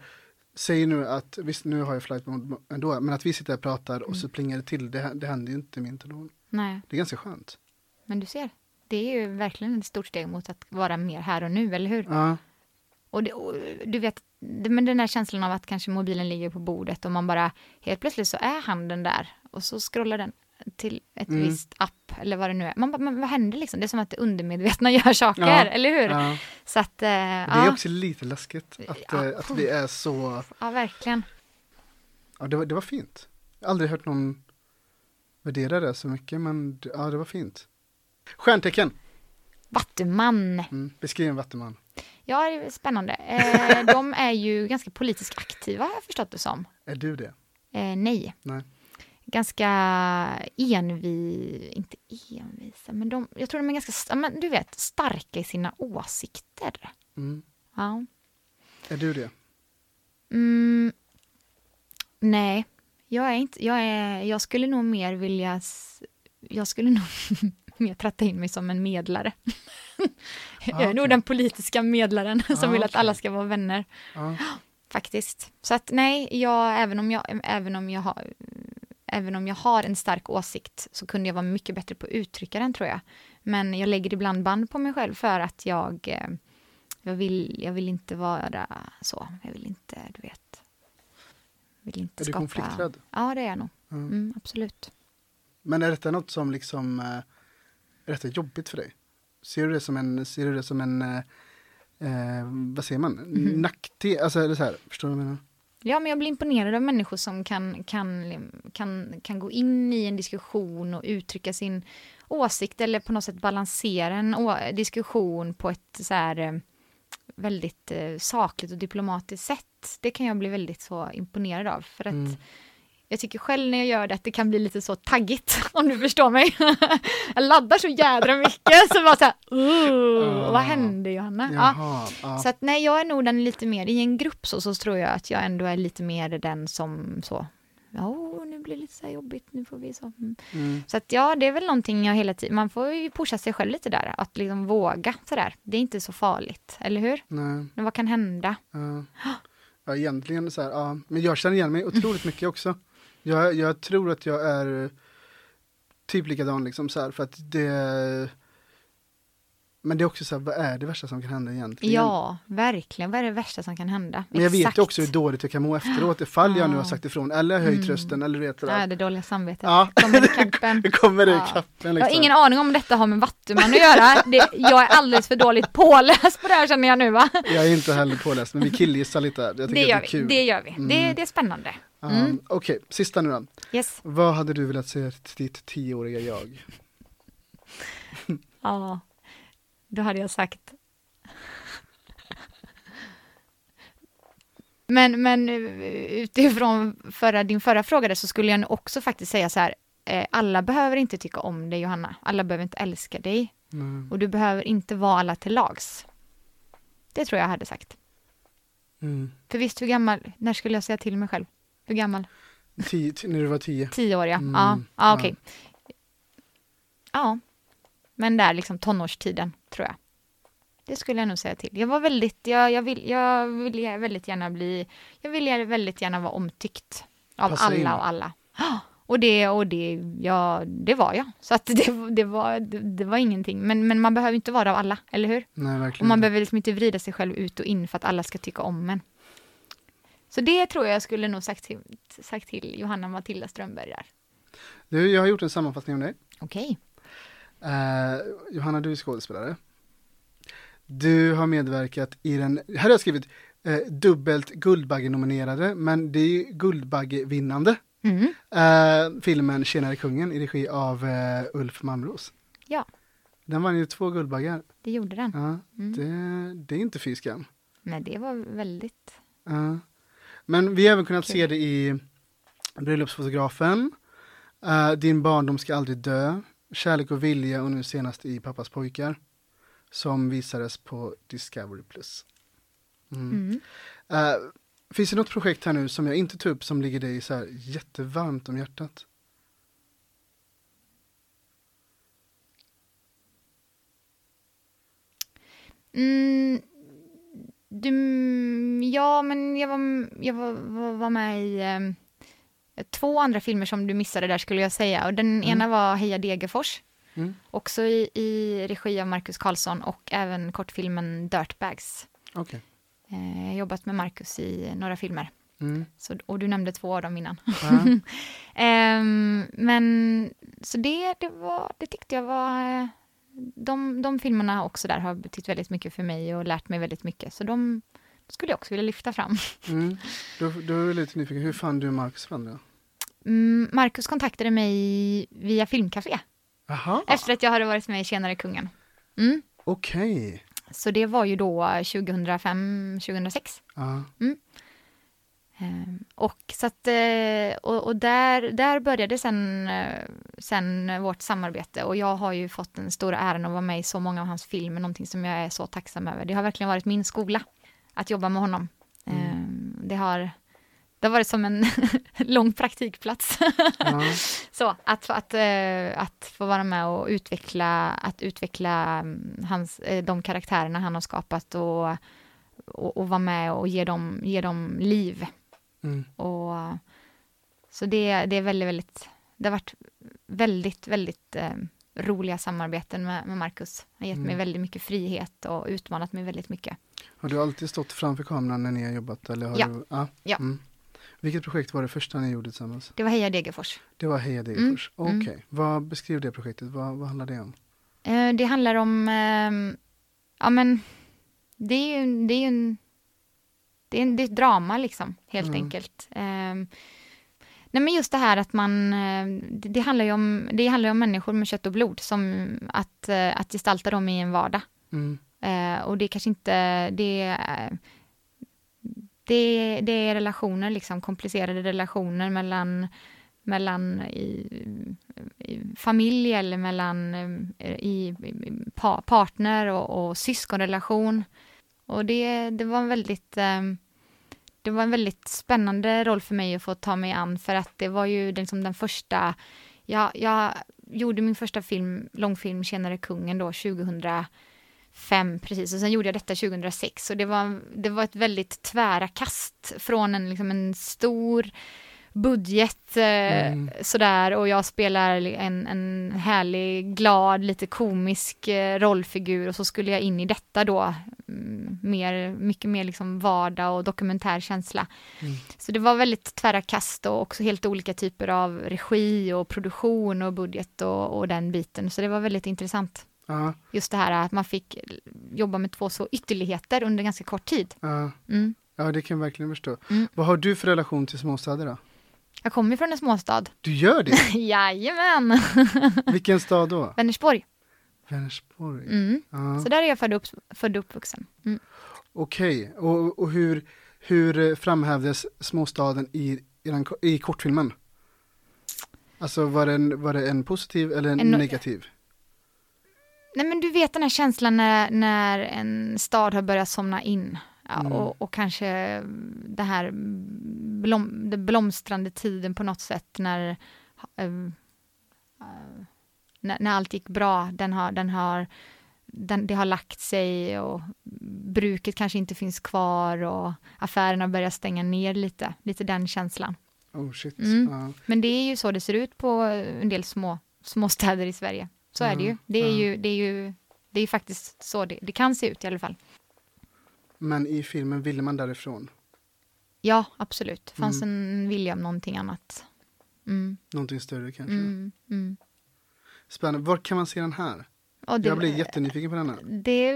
säg nu att, visst nu har jag flight mode ändå, men att vi sitter och pratar och Mm. så plingar det till, det, det händer ju inte i min telefon. Nej, Det är ganska skönt. men du ser. Det är ju verkligen ett stort steg mot att vara mer här och nu, eller hur? Ja, Och, det, och du vet, det, men den här känslan av att kanske mobilen ligger på bordet och man bara helt plötsligt så är handen där och så scrollar den till ett Mm. visst app eller vad det nu är. Man men vad händer liksom? Det är som att det undermedvetna gör saker, Ja, eller hur? ja. Så att, eh, det är ja, också lite läskigt att, eh, att vi är så, ja, verkligen. ja det var, det var fint. Jag har aldrig hört någon värdera det så mycket, men ja det var fint. Stjärntecken, Vattuman. mm. beskriv en vattenman. Ja, det är spännande. Eh, de är ju ganska politiskt aktiva, har jag förstått det som. Är du det? Eh, nej. Nej. Ganska envi, inte envisa, men de, jag tror de är ganska, men du vet, starka i sina åsikter. Mm. Ja. Är du det? Mm, nej, jag är inte, jag är, jag skulle nog mer vilja, jag skulle nog mer tratta in mig som en medlare. jag är nog okej. den politiska medlaren som Ah, vill att alla ska vara vänner. Ja. Faktiskt. Så att nej, jag, även, om jag, även, om jag har, även om jag har en stark åsikt så kunde jag vara mycket bättre på att uttrycka den tror jag. Men jag lägger ibland band på mig själv för att jag, eh, jag, vill, jag vill inte vara så. Jag vill inte, du vet. Vill inte Är du skapa... konflikträdd? Ja, det är jag nog. Ja. Mm, absolut. Men är detta något som liksom, eh, är detta jobbigt för dig? Ser du det som en, ser du det som en, eh, eh, vad säger man, Mhm. nackdel? Alltså är det så här, förstår du vad jag menar? Ja, men jag blir imponerad av människor som kan, kan, kan, kan gå in i en diskussion och uttrycka sin åsikt eller på något sätt balansera en diskussion på ett så här eh, väldigt eh, sakligt och diplomatiskt sätt. Det kan jag bli väldigt så imponerad av. För att Mm jag tycker själv när jag gör det att det kan bli lite så taggigt, om du förstår mig. jag laddar så jädra mycket, så bara så här, uh, vad hände Johanna? Ja. Jaha, ja. Så att nej, jag är nog den lite mer, i en grupp så, så tror jag att jag ändå är lite mer den som så, ja, nu blir det lite så här jobbigt, nu får vi så. Mm. Mm. Så att ja, det är väl någonting jag hela tiden, man får ju pusha sig själv lite där, att liksom våga sådär. Det är inte så farligt, eller hur? Nej, Men vad kan hända? ja. ja, egentligen så här, ja. Men jag känner igen mig otroligt mycket också. Jag, jag tror att jag är typ likadan liksom så här, för att det men det är också så här, vad är det värsta som kan hända egentligen? Ja, verkligen. Vad är det värsta som kan hända? Men jag vet Exakt. ju också hur dåligt jag kan må efteråt ifall jag nu har Ja. sagt ifrån eller höjt Mm. rösten eller vet sådär. Ja, det dåliga samvetet. Ja. Kommer i kappen. Det kommer det Ja. kappen Jag liksom. har ingen aning om detta har med vattuman att göra. Det, jag är alldeles för dåligt påläst på det här känner jag nu va? Jag är inte heller påläst men vi killgissar lite. Jag Det gör det är vi. kul. Det gör vi. Det, Mm. det är spännande. Mm. Okej, sista nu då. Yes. Vad hade du velat säga till ditt tioåriga jag? Ja, då hade jag sagt. Men, men eh, utifrån förra, din förra fråga där så skulle jag också faktiskt säga så här. Eh, alla behöver inte tycka om dig Johanna. Alla behöver inte älska dig. Mm. Och du behöver inte vara alla till lags. Det tror jag hade sagt. Mm. För visst, hur gammal, när skulle jag säga till mig själv? Hur gammal? Tio, när du var tio. Tio år ja. Mm, Ja, ja. okej. Ja. Men där liksom tonårstiden, tror jag. Det skulle jag nog säga till. Jag var väldigt, jag, jag, vill, jag ville väldigt gärna bli, jag ville väldigt gärna vara omtyckt av Passa alla in. och alla. Och det, och det, ja, det var jag. Så att det, det, var, det, det var ingenting. Men, men man behöver inte vara av alla, eller hur? Nej, Och verkligen man inte. behöver liksom inte vrida sig själv ut och in för att alla ska tycka om en. Så det tror jag skulle nog sagt till, sagt till Johanna Matilda Strömberg där. Du, jag har gjort en sammanfattning om dig. Okej. Eh, Johanna, du är skådespelare. Du har medverkat i den, här har jag skrivit eh, dubbelt Guldbagge-nominerade, men det är ju Guldbagge-vinnande. Mm. Eh, filmen Tjenare kungen i regi av eh, Ulf Malmros. Ja. Den vann ju två Guldbaggar. Det gjorde den. Ja, Mm. det, det är inte fy. Men det var väldigt... Ja. Men vi har även kunnat Kul. se det i Bröllopsfotografen, eh, Din barndom ska aldrig dö, Kärlek och vilja och nu senast i Pappas pojkar. Som visades på Discovery+. Mm. Mm. Eh, finns det något projekt här nu som jag inte tog upp som ligger dig så här jättevarmt om hjärtat? Mm, du, ja, men jag var, jag var, var, med i eh, två andra filmer som du missade där skulle jag säga. Och den ena var Heja Degerfors. Mm. Också i, i regi av Marcus Karlsson och även kortfilmen Dirtbags. Okej. Eh, jag har jobbat med Marcus i några filmer. Mm. Så, och du nämnde två av dem innan. Ehm, men så det, det, var, det tyckte jag var... De, de filmerna också där har betytt väldigt mycket för mig och lärt mig väldigt mycket. Så de skulle jag också vilja lyfta fram. Mm. Då, då är lite nyfiken, hur fann du Marcus varandra? Mm, Marcus kontaktade mig via Filmcafé Jaha, efter att jag hade varit med i Tjenare kungen. Mm. okej. Så det var ju då 2005, 2006. Ja. Ehm, Och, så att, eh, och, och där, där började sen, eh, sen vårt samarbete och jag har ju fått den stora äran att vara med i så många av hans filmer, någonting som jag är så tacksam över. Det har verkligen varit min skola att jobba med honom. Ehm, Det, har, det har varit som en lång praktikplats. Ja. Så att, att, eh, att få vara med och utveckla, att utveckla mm, hans, de karaktärerna han har skapat och, och, och vara med och ge dem, ge dem liv. Mm. Och, så det, det är väldigt, väldigt, det har varit väldigt, väldigt eh, roliga samarbeten med, med Marcus. Han har gett mig Mm. väldigt mycket frihet och utmanat mig väldigt mycket. Har du alltid stått framför kameran när ni har jobbat? Eller har Ja. Du, ja. Ja. Mm. Vilket projekt var det första ni gjorde tillsammans? Det var Heja Degerfors. Det var Heja Degerfors. Mm. Okej, vad beskriv det projektet? Vad, vad handlar det om? Eh, det handlar om, eh, ja men, det är ju, det är ju en, det är, det är ett drama liksom, helt Mm. enkelt. Eh, nej men just det här att man, eh, det, det handlar ju om, det handlar om människor med kött och blod, som att, eh, att gestalta dem i en vardag. Mm. Eh, och det kanske inte, det, Det, det är relationer, liksom komplicerade relationer mellan, mellan i, i familj eller mellan i, i pa, partner och, och syskonrelation. Och det, det var en väldigt eh, det var en väldigt spännande roll för mig att få ta mig an för att det var ju liksom den första jag, jag gjorde min första film, långfilm Tjenare kungen då 2005 precis och sen gjorde jag detta 2006 och det var, det var ett väldigt tvära kast från en, liksom en stor budget eh, mm. sådär och jag spelar en, en härlig, glad, lite komisk eh, rollfigur och så skulle jag in i detta då mm, mer, mycket mer liksom vardag och dokumentär känsla. Mm. Så det var väldigt tvära kast och också helt olika typer av regi och produktion och budget och, och den biten. Så det var väldigt intressant. Uh. Just det här att man fick jobba med två så ytterligheter under ganska kort tid. Uh. Ja, det kan jag verkligen förstå. Mm. Vad har du för relation till småstäder då? Jag kommer från en småstad. Du gör det? Jajamän! Vilken stad då? Vänersborg. Vänersborg. Mm. Ja. Så där är jag född, upp, född och uppvuxen. Mm. Okej, okay. och, och hur, hur framhävdes småstaden i, i, den, i kortfilmen? Alltså var det, en, var det en positiv eller en, en negativ? Nej men du vet den här känslan när, när en stad har börjat somna in. Ja, mm. och, och, kanske det här blom, det blomstrande tiden på något sätt när, äh, när, när, allt gick bra, den har, den har, den, det har lagt sig och bruket kanske inte finns kvar och affärerna börjar stänga ner lite, lite den känslan. Oh shit. Mm. Uh. Men det är ju så det ser ut på en del små, små städer i Sverige. Så uh. är det ju. Det är ju, det är ju, det är faktiskt så det, det kan se ut i alla fall. Men i filmen ville man därifrån? Ja, absolut. Det fanns mm. en vilja om någonting annat. Mm. Någonting större kanske? Mm. Mm. Spännande. Var kan man se den här? Det, jag blir jättenyfiken på denna. Det,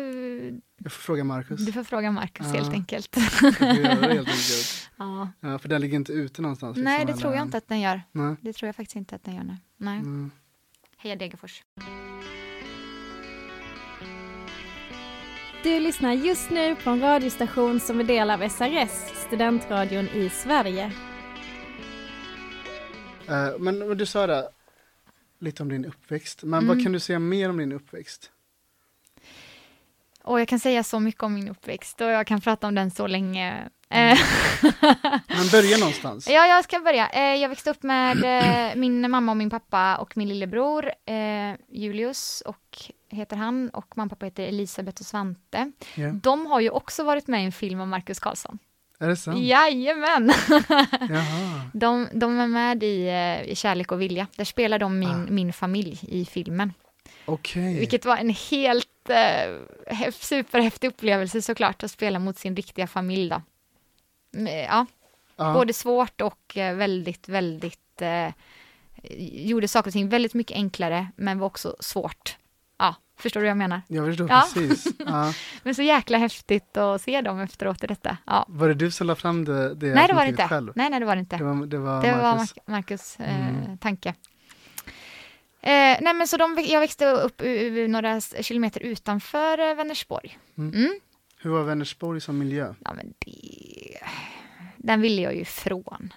jag får fråga Marcus. Du får fråga Marcus ja. helt enkelt. helt enkelt. Ja. ja. För den ligger inte ute någonstans? Liksom, nej, det tror jag inte att den gör. Nej. Det tror jag faktiskt inte att den gör. Nej. nej. Mm. Heja Degerfors. Du lyssnar just nu på en radiostation som är del av SRS, studentradion i Sverige. Uh, men, du sa det, lite om din uppväxt. Men mm. vad kan du säga mer om din uppväxt? Och jag kan säga så mycket om min uppväxt och jag kan prata om den så länge. Mm. Men börja någonstans. Ja, jag ska börja. Eh, jag växte upp med eh, min mamma och min pappa och min lillebror Julius och heter han och mamma och pappa heter Elisabeth och Svante. Yeah. De har ju också varit med i en film om Marcus Karlsson. Är det sant? Jajamän! Jaha. De, de är med i, i Kärlek och vilja. Där spelar de min, ah. min familj i filmen. Okay. Vilket var en helt eh, superhäftig upplevelse såklart, att spela mot sin riktiga familj då. Ja, ah. både svårt och eh, väldigt, väldigt eh, gjorde saker och ting väldigt mycket enklare, men var också svårt. Förstår du vad jag menar? Jag förstår ja. precis. Ja. men så jäkla häftigt att se dem efteråt i detta. Ja. Var det du som la fram det, det Nej, det var det inte. Själv? Nej, nej, det var det inte. Det var, det var det Marcus, var Marcus eh, mm. tanke. Eh, nej, men så de, jag växte upp några kilometer utanför eh, Vänersborg. Mm. Mm. Hur var Vänersborg som miljö? Ja, men det, den ville jag ju ifrån.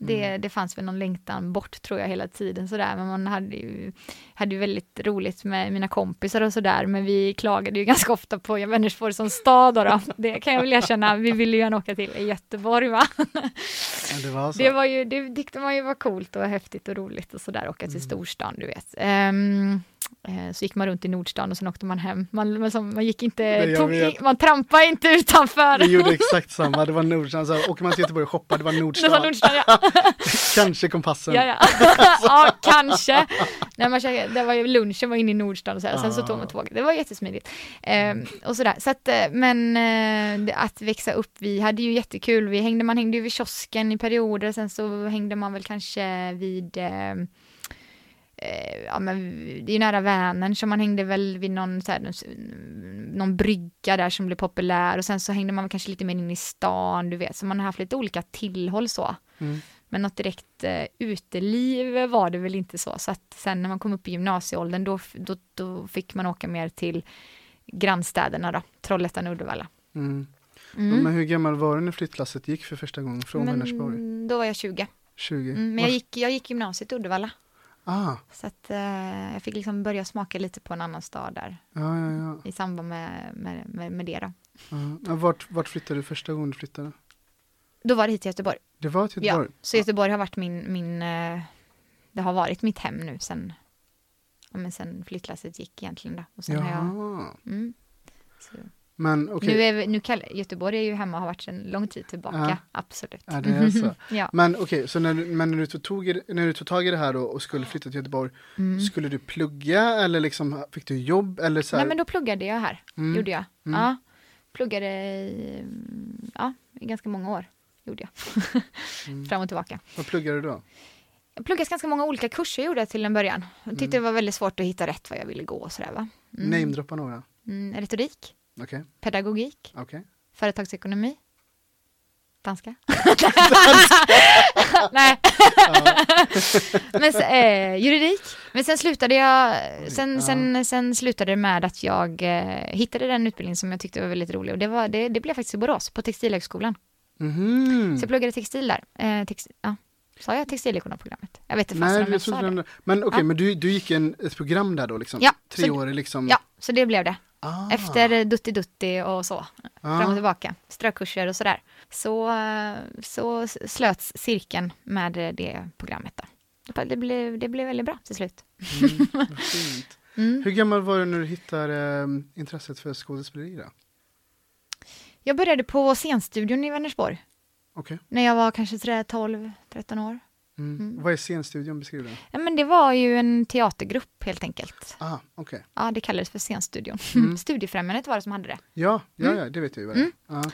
Det, mm. det fanns väl någon längtan bort tror jag hela tiden sådär, men man hade ju, hade ju väldigt roligt med mina kompisar och sådär, men vi klagade ju ganska ofta på Vänersborg som stad då, då. Det kan jag väl erkänna, vi ville ju gärna åka till Göteborg va. Det var så. Det var ju, det tyckte man ju var coolt och häftigt och roligt och sådär, åka till mm. storstan du vet. Um, så gick man runt i Nordstan och sen åkte man hem. Man, man, man gick inte, tog, man trampade inte utanför. Vi gjorde exakt samma, det var Nordstan, så åker man till Göteborg och shoppar, det var Nordstan. Det var Nordstan ja. kanske kompassen. Ja, ja. ja kanske. Nej, man käkade, det var ju lunchen var inne i Nordstan och så här, sen så tog man tåget. Det var jättesmidigt. Eh, och sådär, så att, eh, men eh, att växa upp, vi hade ju jättekul, vi hängde, man hängde ju vid kiosken i perioder, sen så hängde man väl kanske vid eh, eh, ja men det är ju nära Vänern så man hängde väl vid någon, så här, någon brygga där som blev populär och sen så hängde man kanske lite mer in i stan, du vet, så man har haft lite olika tillhåll så. Mm. Men något direkt eh, uteliv var det väl inte så, så att sen när man kom upp i gymnasieåldern då, då, då fick man åka mer till grannstäderna då, Trollhättan och Uddevalla. Mm. Mm. Men hur gammal var du när flyttlasset gick för första gången från Vänersborg? Då var jag 20. 20? Mm, men jag gick, jag gick gymnasiet i Uddevalla. Ah, Så att eh, jag fick liksom börja smaka lite på en annan stad där ja, ja, ja. i samband med, med, med, med det då. ja. Vart, vart flyttade du första gången du flyttade? Då var det hit till Göteborg. Det var till Ja, Göteborg? så Göteborg har varit min, min eh, det har varit mitt hem nu sen, ja, men sen flyttlasset gick egentligen då. Och sen har jag, Jaha. mm, så. Men okej, Nu är nu kall, Göteborg är ju hemma och har varit sedan lång tid tillbaka, Ja. absolut. Ja, det är så. ja. men okej, så när, men när, du tog, i- när du tog tag i det här då och skulle flytta till Göteborg, Mm. skulle du plugga eller liksom fick du jobb eller så här? Nej men då pluggade jag här, Mm. gjorde jag. Mm. Ja, pluggade i, mm, ja, i ganska många år, gjorde jag. Mm. Fram och tillbaka. Vad pluggade du då? Jag pluggade ganska många olika kurser gjorde jag till en början. Jag tyckte det var väldigt svårt att hitta rätt vad jag ville gå och sådär va. Mm. Namedroppa några. Mm, retorik, Okej, pedagogik, okej. företagsekonomi, danska. Nej. Men eh, juridik. Men sen slutade jag, sen, sen, sen slutade det med att jag eh, hittade den utbildning som jag tyckte var väldigt rolig och det, var, det, det blev faktiskt i Borås på Textilhögskolan. Mhm. Så jag pluggade textil där. Eh, tex, ja. Sa jag textilekonomprogrammet? Jag vet inte Nej, fastän om jag sa det. Men okej, Ja. men du, du gick en, ett program där då liksom? Ja, Tre så- år liksom? Ja, så det blev det. Ah. Efter Dutti Dutti och så. Ah. fram och tillbaka, strökurser och sådär. Så, så slöts cirkeln med det programmet. Då. Det, blev, det blev väldigt bra till slut. Mm, fint. Mm. Hur gammal var du när du hittade eh, intresset för skådespeleri då? Jag började på scenstudion i Vänersborg Okej. när jag var kanske 12-13 år. Mm. Mm. Vad är scenstudion beskriven? Ja, men det var ju en teatergrupp helt enkelt. Ah, okej. Ja, det kallades för scenstudion. Mm. Studiefrämjandet var det som hade det. Ja, ja, Mm. ja, det vet jag ju vad det är. Mm.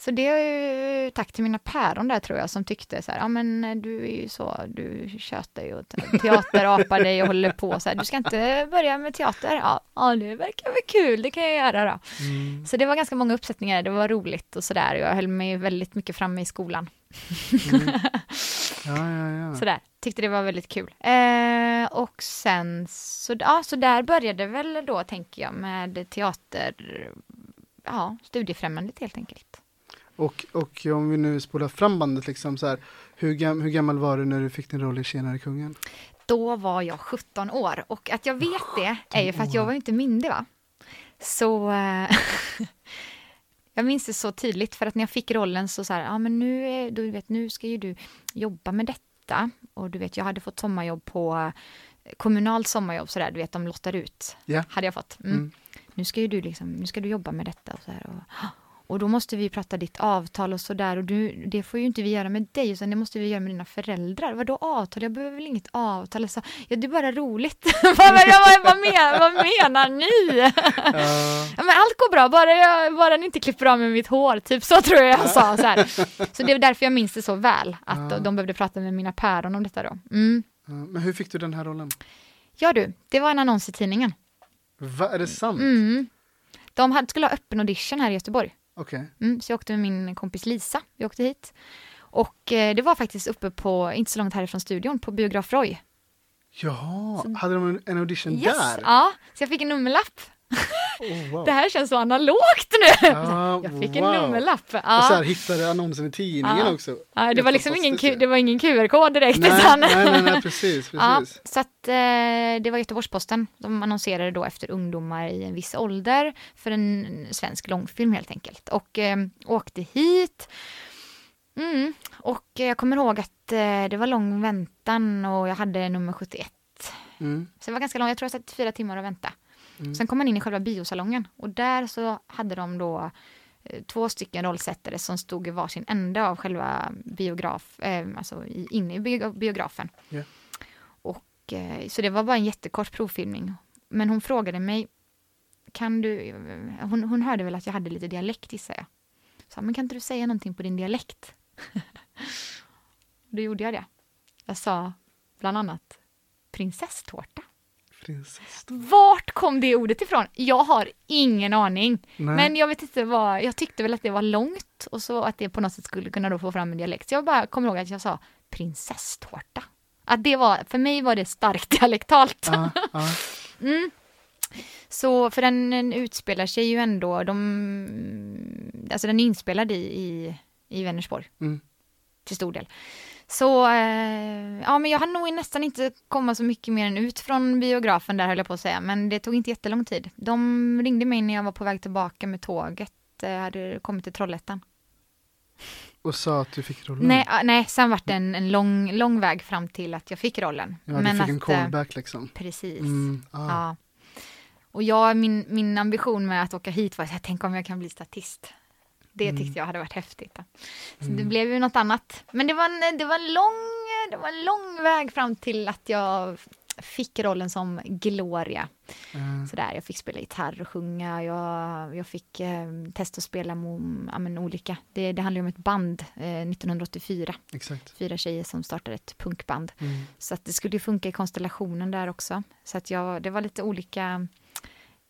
Så det är ju tack till mina päron där tror jag som tyckte så här, ja men du är ju så, du tjötar ju och te- teaterapar dig och håller på så här, du ska inte börja med teater? Ja, ja det verkar väl kul, det kan jag göra då. Mm. Så det var ganska många uppsättningar, det var roligt och sådär, jag höll mig väldigt mycket framme i skolan. Mm. Ja, ja, ja. Sådär, tyckte det var väldigt kul. Eh, och sen, så, ja, så där började väl då, tänker jag, med teater, ja, studiefrämjandet helt enkelt. Och, och om vi nu spolar fram bandet, liksom så här, hur, gam, hur gammal var du när du fick din roll i Tjenare kungen? Då var jag 17 år och att jag vet det är ju för att jag var inte myndig va. Så eh, jag minns det så tydligt för att när jag fick rollen så så här, ja men nu, är, du vet, nu ska ju du jobba med detta och du vet jag hade fått sommarjobb på eh, kommunalt sommarjobb sådär, du vet de lottar ut. Ja. Hade jag fått. Mm. Mm. Nu ska ju du liksom, nu ska du jobba med detta och så här. Och, och då måste vi prata ditt avtal och sådär och du, det får ju inte vi göra med dig utan det måste vi göra med dina föräldrar. Vadå avtal? Jag behöver väl inget avtal? Sa, ja det är bara roligt. vad, vad, vad, men, vad menar ni? Ja, ja, men allt går bra, bara, jag, bara ni inte klipper av med mitt hår, typ så tror jag jag sa. Så, här. så det är därför jag minns det så väl, att Ja. de behövde prata med mina päron om detta då. Mm. Men hur fick du den här rollen? Ja du, det var en annons i tidningen. Va, är det sant? Mm. De hade, skulle ha öppen audition här i Göteborg. Okej. Mm, så jag åkte med min kompis Lisa, vi åkte hit. Och eh, det var faktiskt uppe på, inte så långt härifrån studion, på Biograf Roy. Jaha, hade de en, en audition Yes! där? Ja, så jag fick en nummerlapp. Oh, wow. Det här känns så analogt nu! Ja, jag fick en wow. nummerlapp. Och så här, Ja. hittade annonsen i tidningen Ja. också. Ja, det var liksom ingen, det var ingen QR-kod direkt. Nej, utan- nej, nej, nej, precis, precis. så att eh, det var Göteborgs-Posten. De annonserade då efter ungdomar i en viss ålder för en svensk långfilm helt enkelt. Och eh, åkte hit. Mm. Och jag kommer ihåg att eh, det var lång väntan och jag hade nummer 71. Mm. Så det var ganska långt, jag tror jag satt fyra timmar och vänta. Mm. Sen kom man in i själva biosalongen och där så hade de då eh, två stycken rollsättare som stod i varsin ände av själva biograf, eh, alltså inne i bio- biografen. Ja. Och, eh, så det var bara en jättekort provfilmning. Men hon frågade mig, kan du, hon, hon hörde väl att jag hade lite dialekt gissar jag. Så, men kan inte du säga någonting på din dialekt? Då gjorde jag det. Jag sa bland annat prinsesstårta. Prinsess. Vart kom det ordet ifrån? Jag har ingen aning. Nej. Men jag vet inte vad, jag tyckte väl att det var långt och så att det på något sätt skulle kunna då få fram en dialekt. Så jag bara kommer ihåg att jag sa prinsesstårta. Att det var, för mig var det starkt dialektalt. Ja, ja. Mm. Så, för den, den utspelar sig ju ändå, de, alltså den är inspelad i, i, i Vänersborg. Mm. Till stor del. Så, eh, ja men jag hann nog nästan inte komma så mycket mer än ut från biografen där höll jag på att säga, men det tog inte jättelång tid. De ringde mig när jag var på väg tillbaka med tåget, eh, hade kommit till Trollhättan. Och sa att du fick rollen? Nej, ah, nej sen var det en, en lång, lång väg fram till att jag fick rollen. Ja, du fick en eh, callback liksom? Precis. Mm, ah. Ja. Och jag, min, min ambition med att åka hit var att jag tänk om jag kan bli statist. Det Mm. tyckte jag hade varit häftigt. Då. Så det blev ju något annat. Men det var, en, det, var en lång, det var en lång väg fram till att jag fick rollen som Gloria. Eh, Sådär, jag fick spela gitarr och sjunga, jag, jag fick eh, testa att spela ja, men olika. Det, det handlar om ett band eh, 1984, exakt. fyra tjejer som startade ett punkband. Mm. Så att det skulle ju funka i konstellationen där också. Så att jag, det var lite olika,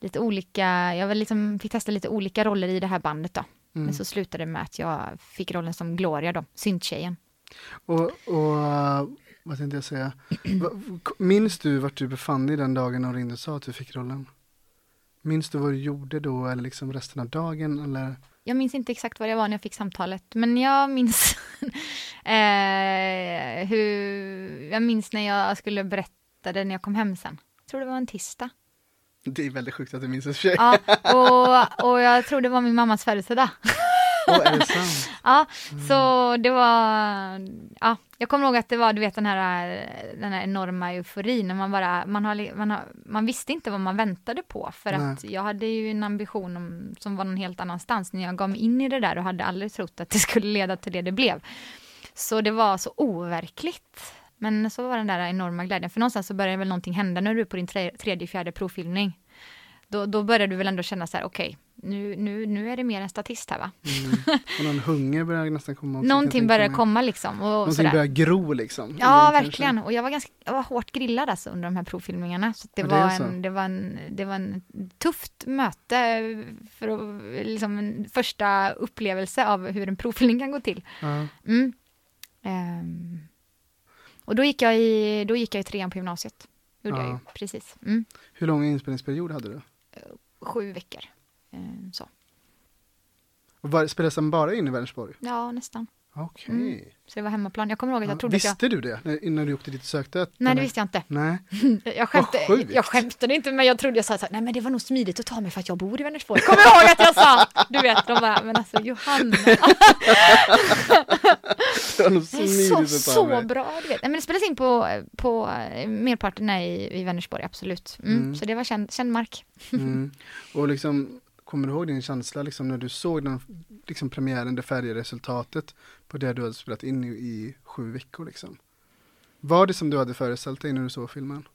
lite olika, jag liksom, fick testa lite olika roller i det här bandet då. Mm. Men så slutade det med att jag fick rollen som Gloria då, synttjejen. Och, och vad tänkte jag säga? Minns du vart du befann dig den dagen de ringde och sa att du fick rollen? Minns du vad du gjorde då eller liksom resten av dagen eller? Jag minns inte exakt var jag var när jag fick samtalet, men jag minns eh, hur, jag minns när jag skulle berätta det när jag kom hem sen. Jag tror det var en tisdag. Det är väldigt sjukt att du minns det för sig. Ja, och, och jag tror det var min mammas födelsedag. Åh, är det sant? Ja, så det var, ja, jag kommer ihåg att det var, du vet den här, den här enorma euforin, när man bara, man, har, man, har, man visste inte vad man väntade på, för Nej. att jag hade ju en ambition om, som var någon helt annanstans, när jag gav mig in i det där och hade aldrig trott att det skulle leda till det det blev. Så det var så overkligt. Men så var den där enorma glädjen, för någonstans så började väl någonting hända när du är på din tre, tredje, fjärde provfilmning. Då, då började du väl ändå känna så här, okej, nu, nu, nu är det mer en statist här va? Mm. Och någon hunger börjar nästan komma också, Någonting mig. komma liksom. Och Någonting sådär. börjar gro liksom. Ja, Kanske. verkligen. Och jag var, ganska, jag var hårt grillad alltså under de här provfilmningarna. Så det, Ja, det var en, det, var en, det var en tufft möte för att, liksom en första upplevelse av hur en provfilmning kan gå till. Ja. Mm. Ehm. Och då gick, jag i, då gick jag i trean på gymnasiet. Gjorde jag Ja. ju, precis. Mm. Hur lång inspelningsperiod hade du? Sju veckor. Ehm, så. Och var, spelades den bara in i Vänersborg? Ja, nästan. Okej. Mm. Så det var hemmaplan. Jag kommer ihåg att jag Ja, trodde att jag... Visste du det innan du åkte dit och sökte? att Nej, det visste jag inte. Nej. Jag, skämte, jag skämtade inte, men jag trodde jag sa så här, nej men det var nog smidigt att ta mig för att jag bor i Vänersborg. Kommer ihåg att jag sa? Du vet, de bara, men alltså Johanna, Det var nog smidigt så, att ta så mig. bra. Du vet. Nej, men det spelas in på, på eh, merparten i, i Vänersborg, absolut. Mm. Mm. Så det var känd, känd mark. Mm. Och liksom, kommer du ihåg din känsla liksom när du såg den liksom premiären, det färdiga resultatet på det du hade spelat in i, i sju veckor liksom? Var det som du hade föreställt dig när du såg filmen?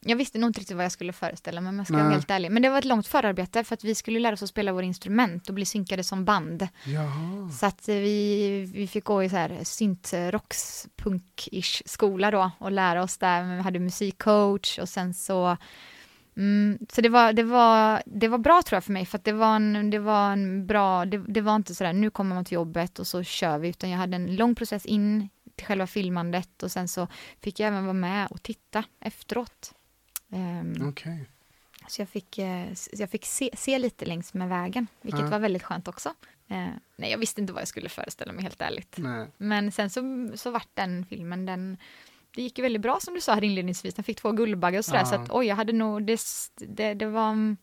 Jag visste nog inte riktigt vad jag skulle föreställa mig om jag ska vara Nej. helt ärlig. Men det var ett långt förarbete för att vi skulle lära oss att spela våra instrument och bli synkade som band. Jaha. Så att vi, vi fick gå i så här syntrocks punk-ish skola då och lära oss där. Vi hade musikcoach och sen så mm, så det var, det, var, det var bra tror jag för mig för det var en, det var en bra, det, det var inte sådär nu kommer man till jobbet och så kör vi utan jag hade en lång process in till själva filmandet och sen så fick jag även vara med och titta efteråt. Ehm, Okej. så jag fick, eh, jag fick se, se lite längs med vägen, vilket Ja. var väldigt skönt också. Eh, nej, jag visste inte vad jag skulle föreställa mig helt ärligt. Nej. Men sen så, så vart den filmen, den, det gick ju väldigt bra som du sa här inledningsvis. Den fick två Guldbaggar och sådär, Ja. så att oj, jag hade nog, det, det, det var, mm,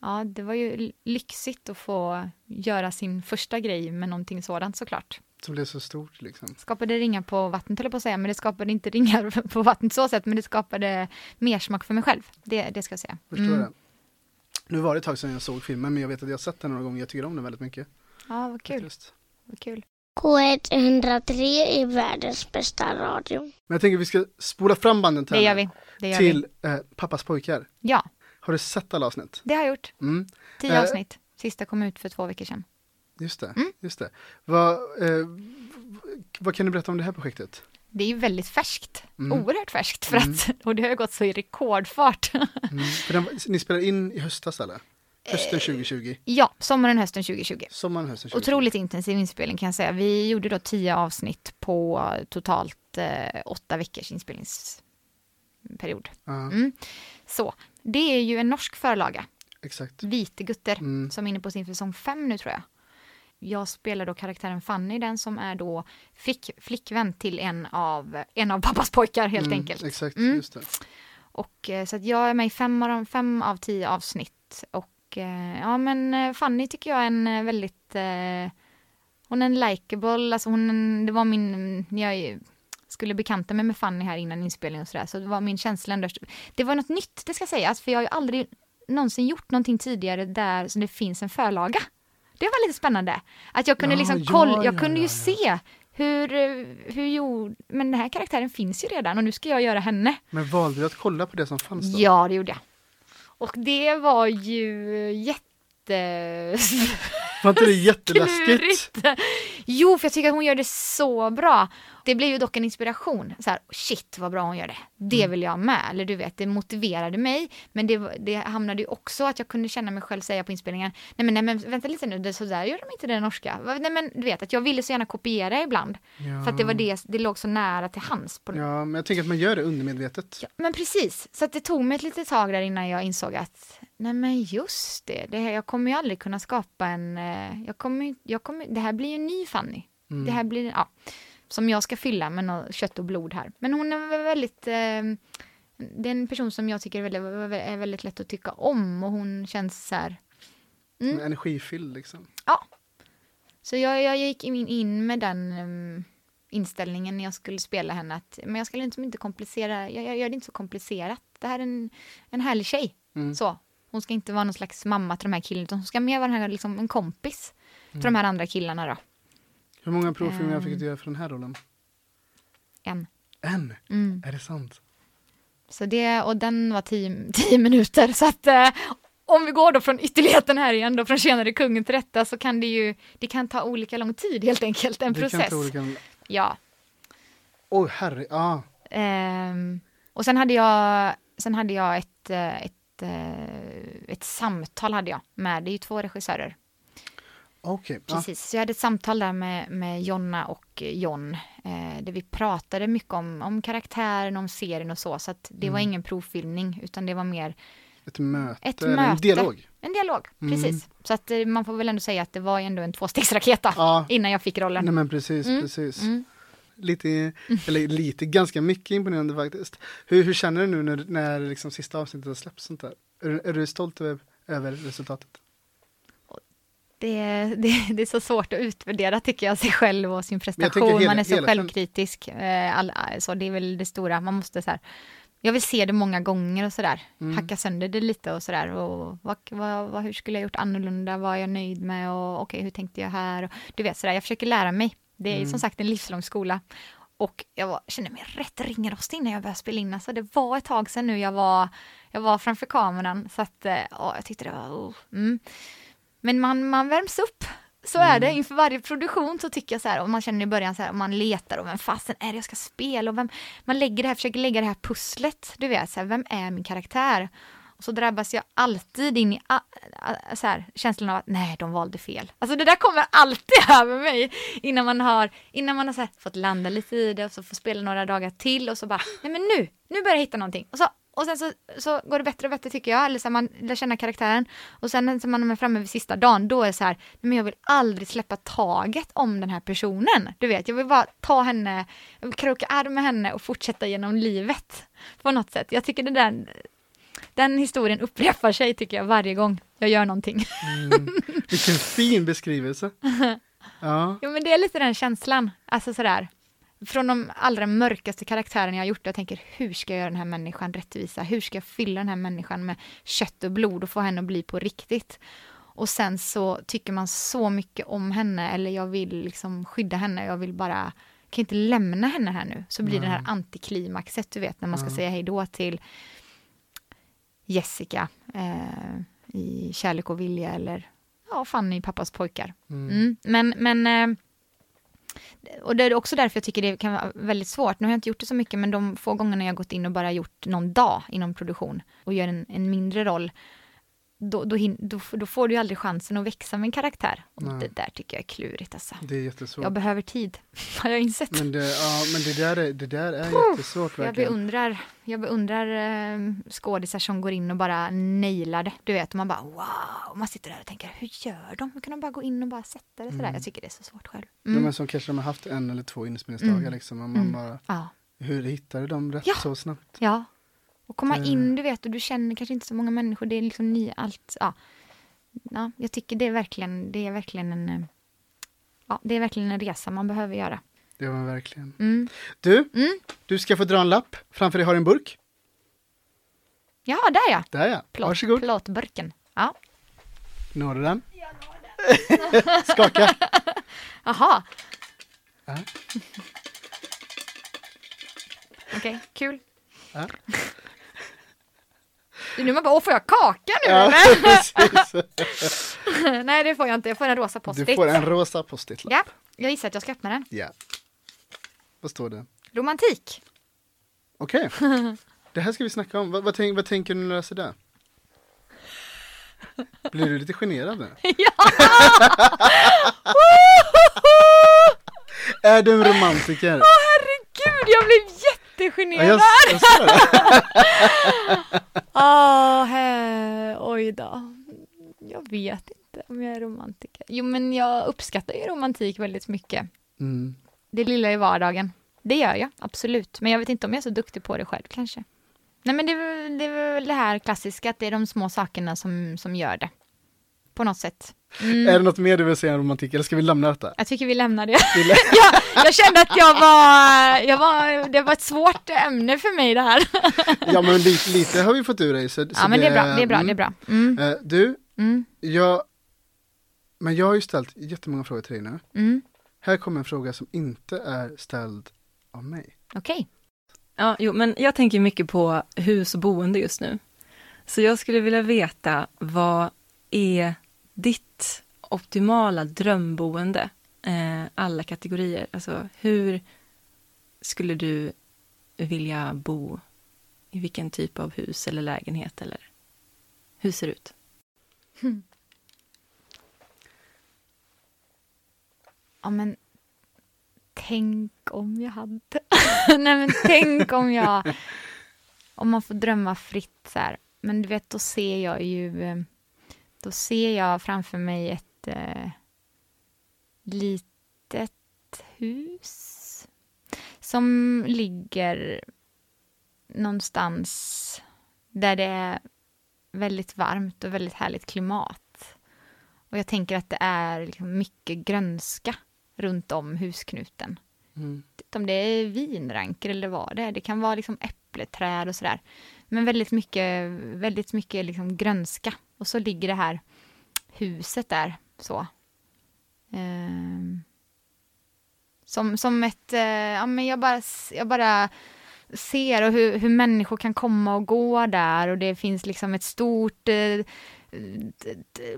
ja, det var ju lyxigt att få göra sin första grej med någonting sådant såklart. Som blev så stort liksom. Skapade ringar på vattnet höll jag på att säga, men det skapade inte ringar på vattnet så sätt, men det skapade mer smak för mig själv. Det, det ska jag säga. Förstår Mm. det. Nu var det ett tag sedan jag såg filmen men jag vet att jag har sett den några gånger. Jag tycker om den väldigt mycket. Ja, vad kul. faktiskt. Vad kul. K103 är världens bästa radio. Men jag tänker att vi ska spola fram banden Det gör vi. Det gör vi. till eh, Pappas pojkar. Ja, Har du sett alla avsnitt? det har jag gjort. Mm. Tio Eh. avsnitt. Sista kom ut för två veckor sedan. Just det. Mm. Just det. Vad, eh, vad kan du berätta om det här projektet? Det är ju väldigt färskt. Mm. Oerhört färskt för Mm. att, och det har ju gått så i rekordfart. Mm. För den, ni spelade in i höstas eller? Hösten Eh. 2020? ja, sommaren, hösten 2020. Sommaren, hösten 2020? Otroligt intensiv inspelning kan jag säga. Vi gjorde då tio avsnitt på totalt eh, åtta veckors inspelningsperiod. Ja. Mm. Så, det är ju en norsk förlaga, Exakt. Vitegutter, Mm. som är inne på sin säsong fem nu tror jag. Jag spelar då karaktären Fanny, den som är då flick, flickvän till en av, en av pappas pojkar helt Mm, enkelt. Exakt, Mm. just det. Och eh, så att jag är med i fem av, de, fem av tio avsnitt. Och ja men eh, Fanny tycker jag är en eh, väldigt, eh, hon är en likeable, alltså hon, det var min, när jag skulle bekanta mig med Fanny här innan inspelningen och sådär, så det var min känsla ändå, det var något nytt, det ska sägas, för jag har ju aldrig någonsin gjort någonting tidigare där som det finns en förlaga. Det var lite spännande. Att jag kunde Ja, liksom ja, kolla, jag ja, kunde ja, ju se hur, eh, hur gjorde, men den här karaktären finns ju redan och nu ska jag göra henne. Men valde du att kolla på det som fanns då? Ja, det gjorde jag. Och det var ju jätte... Var inte det jätteläskigt? Jo, för jag tycker att hon gör det så bra. Det blev ju dock en inspiration. Så här, shit vad bra hon gör det. Det Mm. vill jag med. Eller du vet, det motiverade mig. Men det, det hamnade ju också att jag kunde känna mig själv säga på inspelningen. Nej men, nej, men vänta lite nu, det, så där gör de inte det norska. Nej men du vet, att jag ville så gärna kopiera ibland. Ja. För att det var det, det låg så nära till hands. På, Ja, men jag tänker att man gör det undermedvetet. Ja, men precis, så att det tog mig ett litet tag där innan jag insåg att nej men just det, det här, jag kommer ju aldrig kunna skapa en, eh, jag kommer, jag kommer, det här blir ju en ny Fanny. Mm. Det här blir, ja, som jag ska fylla med något kött och blod här. Men hon är väl väldigt, eh, det är en person som jag tycker är väldigt, är väldigt lätt att tycka om och hon känns så här, Mm. Energifylld liksom. ja. Så jag, jag gick in, in med den em, inställningen när jag skulle spela henne att men jag skulle inte, inte komplicera, jag, jag gör det inte så komplicerat. Det här är en, en härlig tjej. Mm. Så. Hon ska inte vara någon slags mamma till de här killarna utan hon ska mer vara den här, liksom, en kompis till de här andra killarna då. Hur många provfilmer Ehm. fick du göra för den här rollen? En. En? Mm. Är det sant? Så det, och den var tio, tio minuter så att eh, om vi går då från ytterligheten här igen då från tjänare kungen till rätta så kan det ju, det kan ta olika lång tid helt enkelt, en Det process. kan inte olika... Ja. Oj, herre, ja. Ehm, och sen hade jag, sen hade jag ett, eh, ett, eh, ett samtal hade jag med, det är ju två regissörer. Ja. Precis, så jag hade ett samtal där med, med Jonna och John, eh, där vi pratade mycket om, om karaktären, om serien och så, så att det var Mm. ingen provfilmning, utan det var mer Ett möte, ett möte. en dialog. En dialog, Mm. precis. Så att eh, man får väl ändå säga att det var ändå en tvåstegsraket då, Ja, innan jag fick rollen. nej men precis, Mm, precis. Mm. Lite, eller lite, ganska mycket imponerande faktiskt. Hur, hur känner du nu när, när liksom sista avsnittet har släppts sånt där? Är, du- är du stolt över, över resultatet? Det, det, det är så svårt att utvärdera tycker jag, sig själv och sin prestation. hela- man är så hela- självkritisk. Eh, all, så det är väl det stora, man måste så här, jag vill se det många gånger och sådär. Mm. Hacka sönder det lite och sådär. Och vad, vad, vad, hur skulle jag gjort annorlunda? Vad är jag nöjd med? Och okej, hur tänkte jag här? Och, du vet sådär, jag försöker lära mig. Det är Mm. som sagt en livslång skola. Och jag var, kände mig rätt ringrostig innan jag började spela in. Alltså det var ett tag sedan nu jag var, jag var framför kameran. Så att, eh, ja, jag tyckte det var, oh, mm. Men man, man värms upp. Så är det inför varje produktion så tycker jag så här, och man känner i början så här, man letar och vem fasen är det jag ska spela och vem, man lägger det här, försöker lägga det här pusslet, du vet, så här, vem är min karaktär? Och så drabbas jag alltid in i så här, känslan av att nej, de valde fel. Alltså det där kommer alltid över mig innan man har, innan man har här, fått landa lite i det och så får spela några dagar till och så bara, nej men nu, nu börjar jag hitta någonting. Och så och sen så, så går det bättre och bättre tycker jag, eller så man lär känna karaktären. Och sen när man är framme vid sista dagen, då är det så här, men jag vill aldrig släppa taget om den här personen. Du vet, jag vill bara ta henne, kroka arm med henne och fortsätta genom livet. På något sätt. Jag tycker det där, den historien upprepar sig tycker jag varje gång jag gör någonting. Mm. Vilken fin beskrivelse. Ja, Jo men det är lite den känslan, alltså sådär. Från de allra mörkaste karaktärerna jag har gjort, jag tänker hur ska jag göra den här människan rättvisa? Hur ska jag fylla den här människan med kött och blod och få henne att bli på riktigt? Och sen så tycker man så mycket om henne, eller jag vill liksom skydda henne, jag vill bara, kan inte lämna henne här nu. Så blir det här antiklimaxet, du vet, när man ska säga hej då till Jessica eh, i Kärlek och vilja, eller ja, Fanny i Pappas pojkar. Mm. Men, men eh, och det är också därför jag tycker det kan vara väldigt svårt. Nu har jag inte gjort det så mycket, men de få gångerna jag gått in och bara gjort någon dag inom produktion och gör en, en mindre roll då, då, då, då får du ju aldrig chansen att växa med en karaktär. Och Nej. det där tycker jag är klurigt alltså. Det är jättesvårt. Jag behöver tid, har jag insett. Men det, ja, men det där är, det där är Puh, jättesvårt Jag verkligen. beundrar, jag beundrar eh, skådisar som går in och bara nailar det. Du vet, man bara wow, man sitter där och tänker hur gör de? Hur kan de bara gå in och bara sätta det sådär? Mm. Jag tycker det är så svårt själv. Ja, Mm. men som kanske de har haft en eller två inspelningsdagar Mm. liksom. Och man Mm. bara, Ja. hur hittade de rätt Ja. så snabbt? Ja. Och komma Det- in, du vet, och du känner kanske inte så många människor. Det är liksom ny, allt. Ja. ja, jag tycker det är verkligen, det är verkligen en, eh, ja, det är verkligen en resa man behöver göra. Det var verkligen. Mm. Du, Mm. du ska få dra en lapp. Framför dig har du en burk. Ja, där ja. Där ja, Plåt, varsågod. Plåtburken. Ja. Når du den? Skaka. Jaha. Ja. Okej, kul. Ja. Nu man bara, åh får jag kaka nu Ja, eller? Nej det får jag inte, jag får en rosa Du post-it. får en rosa post-it-lapp. Ja, jag gissar att jag ska öppna den. Ja. Vad står det? Romantik. Okej. Det här ska vi snacka om. Vad, vad, tänk, vad tänker du när du läser det? Blir du lite generad nu? Är du en romantiker? Herregud, jag blev Ja, jättegenerad. jag, jag det. Åh, he, oj då. Jag vet inte om jag är romantiker. Jo, men jag uppskattar ju romantik väldigt mycket. Mm. Det lilla i vardagen. Det gör jag, absolut. Men jag vet inte om jag är så duktig på det själv kanske. Nej, men det är, det är väl det här klassiska, att det är de små sakerna som, som gör det. På något sätt. Mm. Är det något mer du vill säga om romantik eller ska vi lämna detta? Jag tycker vi lämnar det. jag, jag kände att jag var, jag var, det var ett svårt ämne för mig det här. Ja men lite, lite har vi fått ur dig. Så, så ja, men det är bra, det är bra, mm. det är bra. Mm, Eh, du, mm, jag, men jag har ju ställt jättemånga frågor till dig nu. mm. Här kommer en fråga som inte är ställd av mig. Okej. Ja, jo, men jag tänker mycket på hus och boende just nu. Så jag skulle vilja veta, vad är ditt optimala drömboende? Eh, alla kategorier. Alltså, hur skulle du vilja bo? I vilken typ av hus eller lägenhet? Eller hur ser det ut? Ja, men tänk om jag hade. Nej, men tänk om jag, om man får drömma fritt så här. Men du vet, då ser jag ju, eh, då ser jag framför mig ett eh, litet hus som ligger någonstans där det är väldigt varmt och väldigt härligt klimat. Och jag tänker att det är liksom mycket grönska runt om husknuten. Mm. Om det är vinranker eller vad det är. Det kan vara liksom äppleträd och sådär. Men väldigt mycket, väldigt mycket liksom grönska. Och så ligger det här huset där så. Eh, som, som ett, eh, ja men jag bara, jag bara ser och hur, hur människor kan komma och gå där och det finns liksom ett stort eh,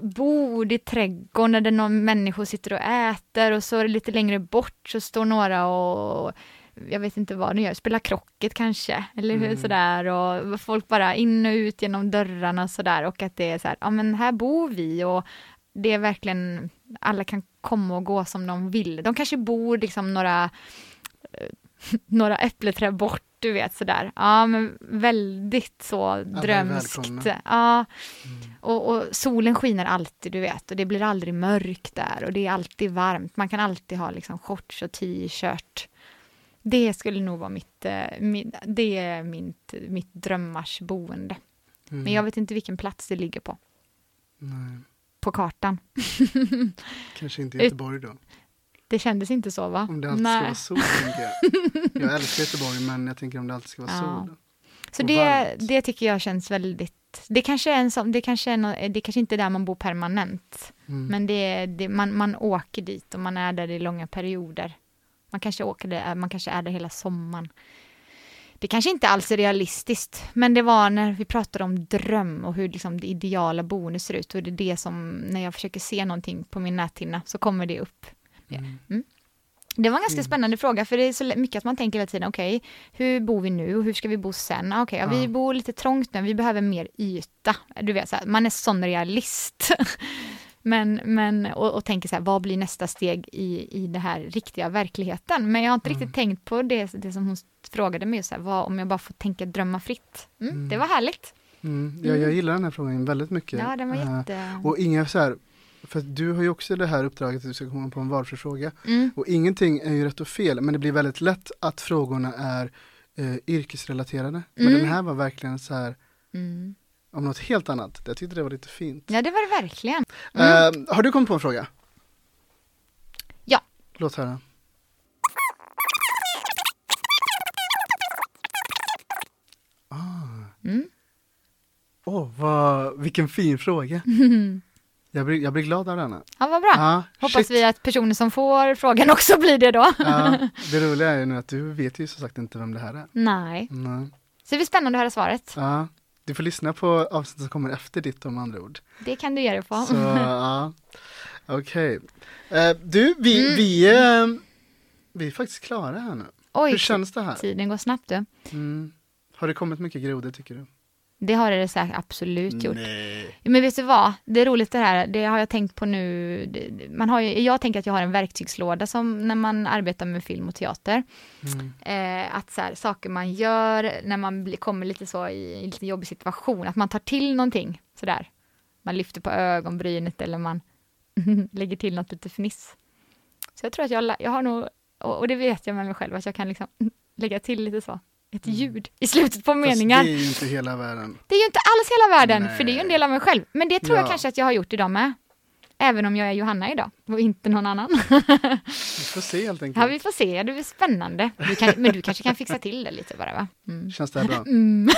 bord i trädgården där någon människor sitter och äter och så är det lite längre bort så står några och jag vet inte vad de gör, spelar krocket kanske, eller hur, Mm. sådär och folk bara in och ut genom dörrarna sådär och att det är så här, ja men här bor vi och det är verkligen, alla kan komma och gå som de vill. De kanske bor liksom några, eh, några äppleträd bort, du vet sådär. Ja, men väldigt så drömskt. Ja, Mm. och, och solen skiner alltid, du vet, och det blir aldrig mörkt där och det är alltid varmt. Man kan alltid ha liksom shorts och t-shirt. Det skulle nog vara mitt, eh, min, det är mitt, mitt drömmars boende. Mm. Men jag vet inte vilken plats det ligger på, Nej, på kartan. kanske inte Göteborg då. Det kändes inte så va? Om det alltid ska vara sol, tänker jag. Jag älskar Göteborg, men jag tänker om det alltid ska vara Ja. sol. Så det, varmt. det tycker jag känns väldigt, det kanske är en sån, det kanske är nå- det kanske inte är där man bor permanent. Mm. Men det, det, man, man åker dit och man är där i långa perioder. Man kanske åker där, man kanske är där hela sommaren. Det kanske inte alls är realistiskt, men det var när vi pratade om dröm och hur liksom det ideala boendet ser ut och det är det som, när jag försöker se någonting på min näthinna så kommer det upp. Mm. Mm. Det var en ganska Mm. spännande fråga för det är så mycket att man tänker hela tiden, okej, hur bor vi nu och hur ska vi bo sen? Ah, Okej, ja, vi bor lite trångt nu, vi behöver mer yta. Du vet, så här, man är sån realist. men, men, och, och tänker så här, vad blir nästa steg i, i det här riktiga verkligheten? Men jag har inte Mm. riktigt tänkt på det, det som hon frågade mig, så här, vad, om jag bara får tänka drömma fritt. Mm, Mm. Det var härligt. Mm. Jag, jag gillar den här frågan väldigt mycket. Ja, den var Eh, jätte... Och inga så här, för du har ju också det här uppdraget att du ska komma på en valfri fråga. Mm. Och ingenting är ju rätt och fel, men det blir väldigt lätt att frågorna är eh, yrkesrelaterade. Men Mm. den här var verkligen så här, Mm. Om något helt annat. Jag tyckte det var lite fint. Ja, det var det verkligen. Mm. Eh, har du kommit på en fråga? Ja. Låt höra. Mm. Åh, vad, vilken fin fråga. Jag blir, jag blir glad av denna. Ja, vad bra. Ja, Hoppas shit. vi att personer som får frågan också blir det då. Ja, det roliga är ju nu att du vet ju som sagt inte vem det här är. Nej. Nej. Så det blir spännande att höra svaret. Ja, du får lyssna på avsnittet som kommer efter ditt om andra ord. Det kan du göra på. Så, ja. Okej. Eh, du, vi, Mm. vi, eh, vi är faktiskt klara här nu. Oj, Hur känns det här? tiden går snabbt du. Mm. Har det kommit mycket grodor tycker du? Det har det säkert absolut gjort. Nej. Men vet du vad? Det är roligt det här, det har jag tänkt på nu. Man har ju, jag tänker att jag har en verktygslåda som när man arbetar med film och teater. Mm. Eh, att så här, saker man gör när man blir, kommer lite så i en lite jobbig situation, att man tar till någonting sådär. Man lyfter på ögonbrynet eller man lägger till något lite fniss. Så jag tror att jag, jag har nog, och, och det vet jag med mig själv, att jag kan liksom lägga till lite så, ett ljud i slutet på meningar. Fast det är ju inte hela världen. Det är ju inte alls hela världen, Nej. för det är ju en del av mig själv. Men det tror Ja. jag kanske att jag har gjort idag med. Även om jag är Johanna idag och inte någon annan. Vi får se helt enkelt. Ja, vi får se, det blir spännande. Du kan, men du kanske kan fixa till det lite bara va? Mm. Känns det här bra? Mm.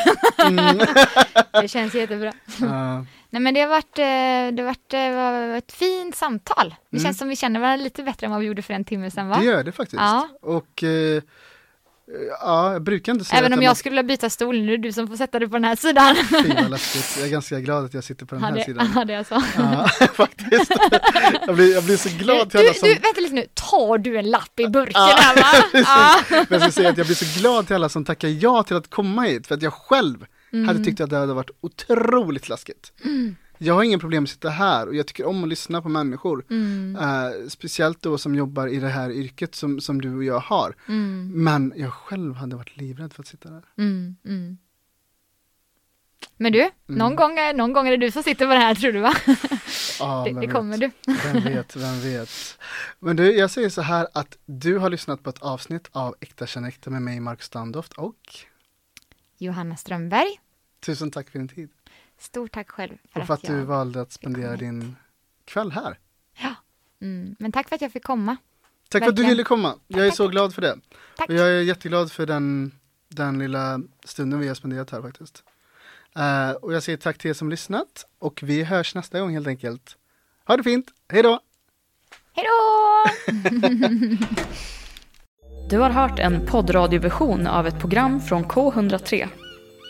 Mm. Det känns jättebra. Ja. Nej men det har varit, eh, det har varit eh, var ett fint samtal. Det Mm. känns som vi känner varandra lite bättre än vad vi gjorde för en timme sedan va? det gör det faktiskt. Ja. Och eh, ja, jag brukar inte säga Även om jag jag skulle byta stol, nu är det du som får sätta dig på den här sidan. Fy vad läskigt. Jag är ganska glad att jag sitter på den Ja, här det, sidan. ja, det är så. Ja, faktiskt. Jag blir, jag blir så glad till Du, alla som... du, vänta lite nu, tar du en lapp i burken Ja, här va? Ja. Men jag ska säga att jag blir så glad till alla som tackar ja till att komma hit, för att jag själv Mm. hade tyckt att det hade varit otroligt läskigt. Jag har inga problem med att sitta här och jag tycker om att lyssna på människor. Mm. Eh, speciellt då som jobbar i det här yrket som, som du och jag har. Mm, Men jag själv hade varit livrädd för att sitta där. mm, mm. Men du, någon, gång, någon gång är det du som sitter på det här tror du va? Ja, Det, det vet. kommer du. Vem vet, vem vet. Men du, jag säger så här att du har lyssnat på ett avsnitt av Äkta känner äkta med mig, Mark Standoft och Johanna Strömberg, tusen tack för din tid. Stort tack själv för, och för att, att du valde att spendera din kväll här. Mm, men tack för att jag fick komma. Tack för att du Verkligen. ville komma. Jag är så glad för det. Tack. Och jag är jätteglad för den, den lilla stunden vi har spenderat här faktiskt. Eh, och jag säger tack till er som lyssnat och vi hörs nästa gång helt enkelt. Ha det fint, hej då! Hej då! Du har hört en poddradioversion av ett program från K103.